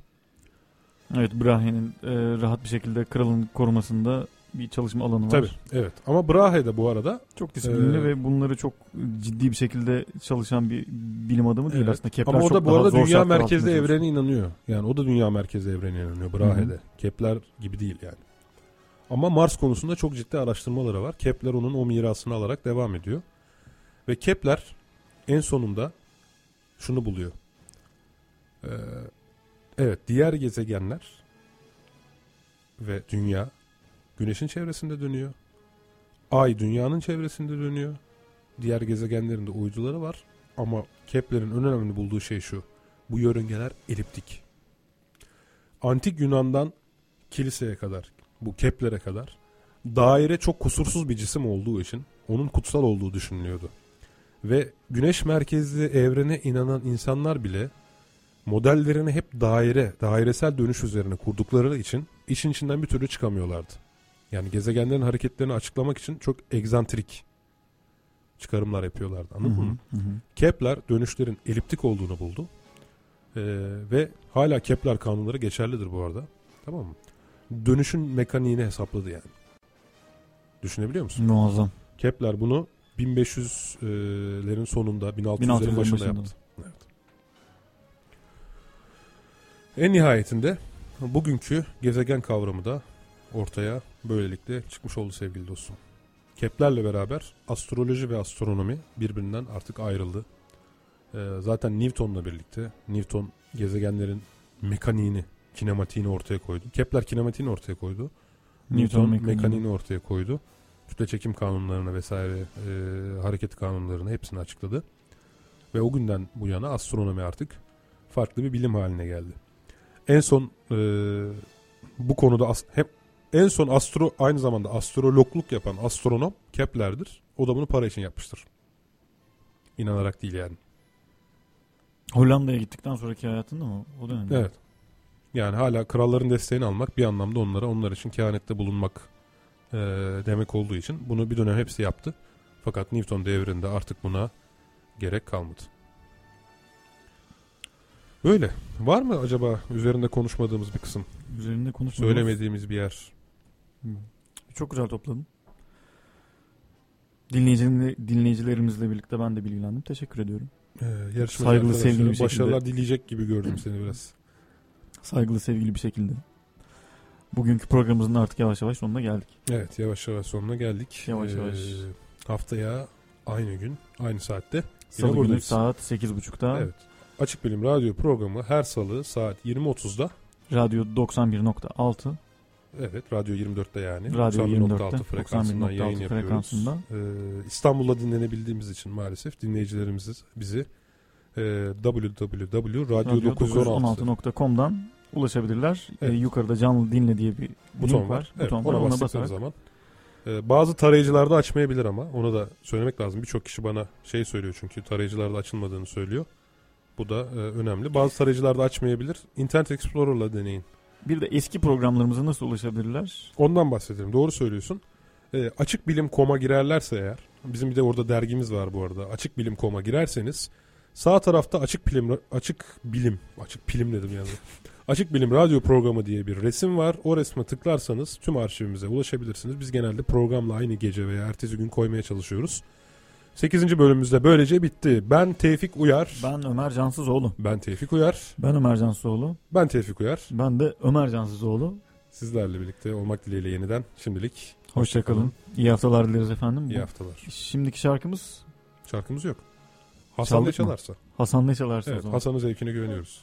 Evet Brahe'nin e, rahat bir şekilde kralın korumasında bir çalışma alanı var. Tabii evet. Ama Brahe'de bu arada Çok disiplinli Ee, ve bunları çok ciddi bir şekilde çalışan bir bilim adamı değil Evet. aslında. Kepler ama o da bu arada dünya merkezli evrene inanıyor. Yani o da dünya merkezli evrene inanıyor Brahe'de. Kepler gibi değil yani. Ama Mars konusunda çok ciddi araştırmaları var. Kepler onun o mirasını alarak devam ediyor. Ve Kepler en sonunda şunu buluyor. Ee, evet diğer gezegenler ve dünya güneşin çevresinde dönüyor. Ay dünyanın çevresinde dönüyor. Diğer gezegenlerin de uyduları var. Ama Kepler'in en önemli bulduğu şey şu. Bu yörüngeler eliptik. Antik Yunan'dan kiliseye kadar, bu Kepler'e kadar daire çok kusursuz bir cisim olduğu için onun kutsal olduğu düşünülüyordu. Ve güneş merkezli evrene inanan insanlar bile modellerini hep daire, dairesel dönüş üzerine kurdukları için işin içinden bir türlü çıkamıyorlardı. Yani gezegenlerin hareketlerini açıklamak için çok egzantrik çıkarımlar yapıyorlardı. Hı Anladın hı, mı? hı hı. Kepler dönüşlerin eliptik olduğunu buldu. Ee, ve hala Kepler kanunları geçerlidir bu arada. Tamam mı? Dönüşün mekaniğini hesapladı yani. Düşünebiliyor musun? Muazzam. Kepler bunu 1500'lerin sonunda 1600'lerin 1600'lerin başında başında. yaptı. Evet. En nihayetinde bugünkü gezegen kavramı da ortaya böylelikle çıkmış oldu sevgili dostum. Kepler'le beraber astroloji ve astronomi birbirinden artık ayrıldı. Ee, zaten Newton'la birlikte Newton gezegenlerin mekaniğini, kinematiğini ortaya koydu. Kepler kinematiğini ortaya koydu. Newton Newton mekaniğini. mekaniğini ortaya koydu. Kütle çekim kanunlarını vesaire e, hareket kanunlarını hepsini açıkladı. Ve o günden bu yana astronomi artık farklı bir bilim haline geldi. En son e, bu konuda as- hep en son astro aynı zamanda astrologluk yapan astronom Kepler'dir. O da bunu para için yapmıştır. İnanarak değil yani. Hollanda'ya gittikten sonraki hayatında mı? O dönemde. Evet. Yani hala kralların desteğini almak bir anlamda onlara onlar için kehanette bulunmak e, demek olduğu için bunu bir dönem hepsi yaptı. Fakat Newton devrinde artık buna gerek kalmadı. Böyle. Var mı acaba üzerinde konuşmadığımız bir kısım? Üzerinde konuşmuyoruz. Söylemediğimiz bir yer? Çok güzel topladın. Dinleyicilerimle, dinleyicilerimizle birlikte ben de bilgilendim. Teşekkür ediyorum. Ee, Saygılı, sevgili bir şekilde. Başarılar dileyecek gibi gördüm seni biraz. Saygılı sevgili bir şekilde. Bugünkü programımızın artık yavaş yavaş sonuna geldik. Evet yavaş yavaş sonuna geldik. Yavaş yavaş. Haftaya aynı gün aynı saatte Salı günü buradayız. saat 8.30'da Evet. Açık Bilim Radyo programı her salı saat 20.30'da Radyo 91.6 Evet Radyo 24'te yani. Radyo 91.6 24'te frekansından 91.6 yayın yapıyoruz. frekansında. Ee, İstanbul'da dinlenebildiğimiz için maalesef dinleyicilerimiz bizi e, www.radyo916 Radyo916.com'dan ulaşabilirler. Evet. Ee, yukarıda canlı dinle diye bir buton link var. var. Evet, Buton var. ona Ona bastıkları basarak zaman e, bazı tarayıcılarda açmayabilir ama onu da söylemek lazım. Birçok kişi bana şey söylüyor çünkü tarayıcılarda açılmadığını söylüyor. Bu da e, önemli. Bazı tarayıcılarda açmayabilir. Internet Explorer'la deneyin. Bir de eski programlarımıza nasıl ulaşabilirler? Ondan bahsedelim. Doğru söylüyorsun. E, açık bilim koma girerlerse eğer bizim bir de orada dergimiz var bu arada. Açık bilim koma girerseniz sağ tarafta açık bilim açık bilim açık bilim dedim yani. Açık Bilim Radyo Programı diye bir resim var. O resme tıklarsanız tüm arşivimize ulaşabilirsiniz. Biz genelde programla aynı gece veya ertesi gün koymaya çalışıyoruz. 8. bölümümüzde böylece bitti. Ben Tevfik Uyar. Ben Ömer Cansızoğlu. Ben Tevfik Uyar. Ben Ömer Cansızoğlu. Ben Tevfik Uyar. Ben de Ömer Cansızoğlu. Sizlerle birlikte olmak dileğiyle yeniden şimdilik. Hoşçakalın. İyi haftalar dileriz efendim. İyi Bu- haftalar. Şimdiki şarkımız Şarkımız yok. Hasan ne Çaldık mı? çalarsa. Hasan ne çalarsa o Evet, zaman. Hasan'ın zevkine güveniyoruz.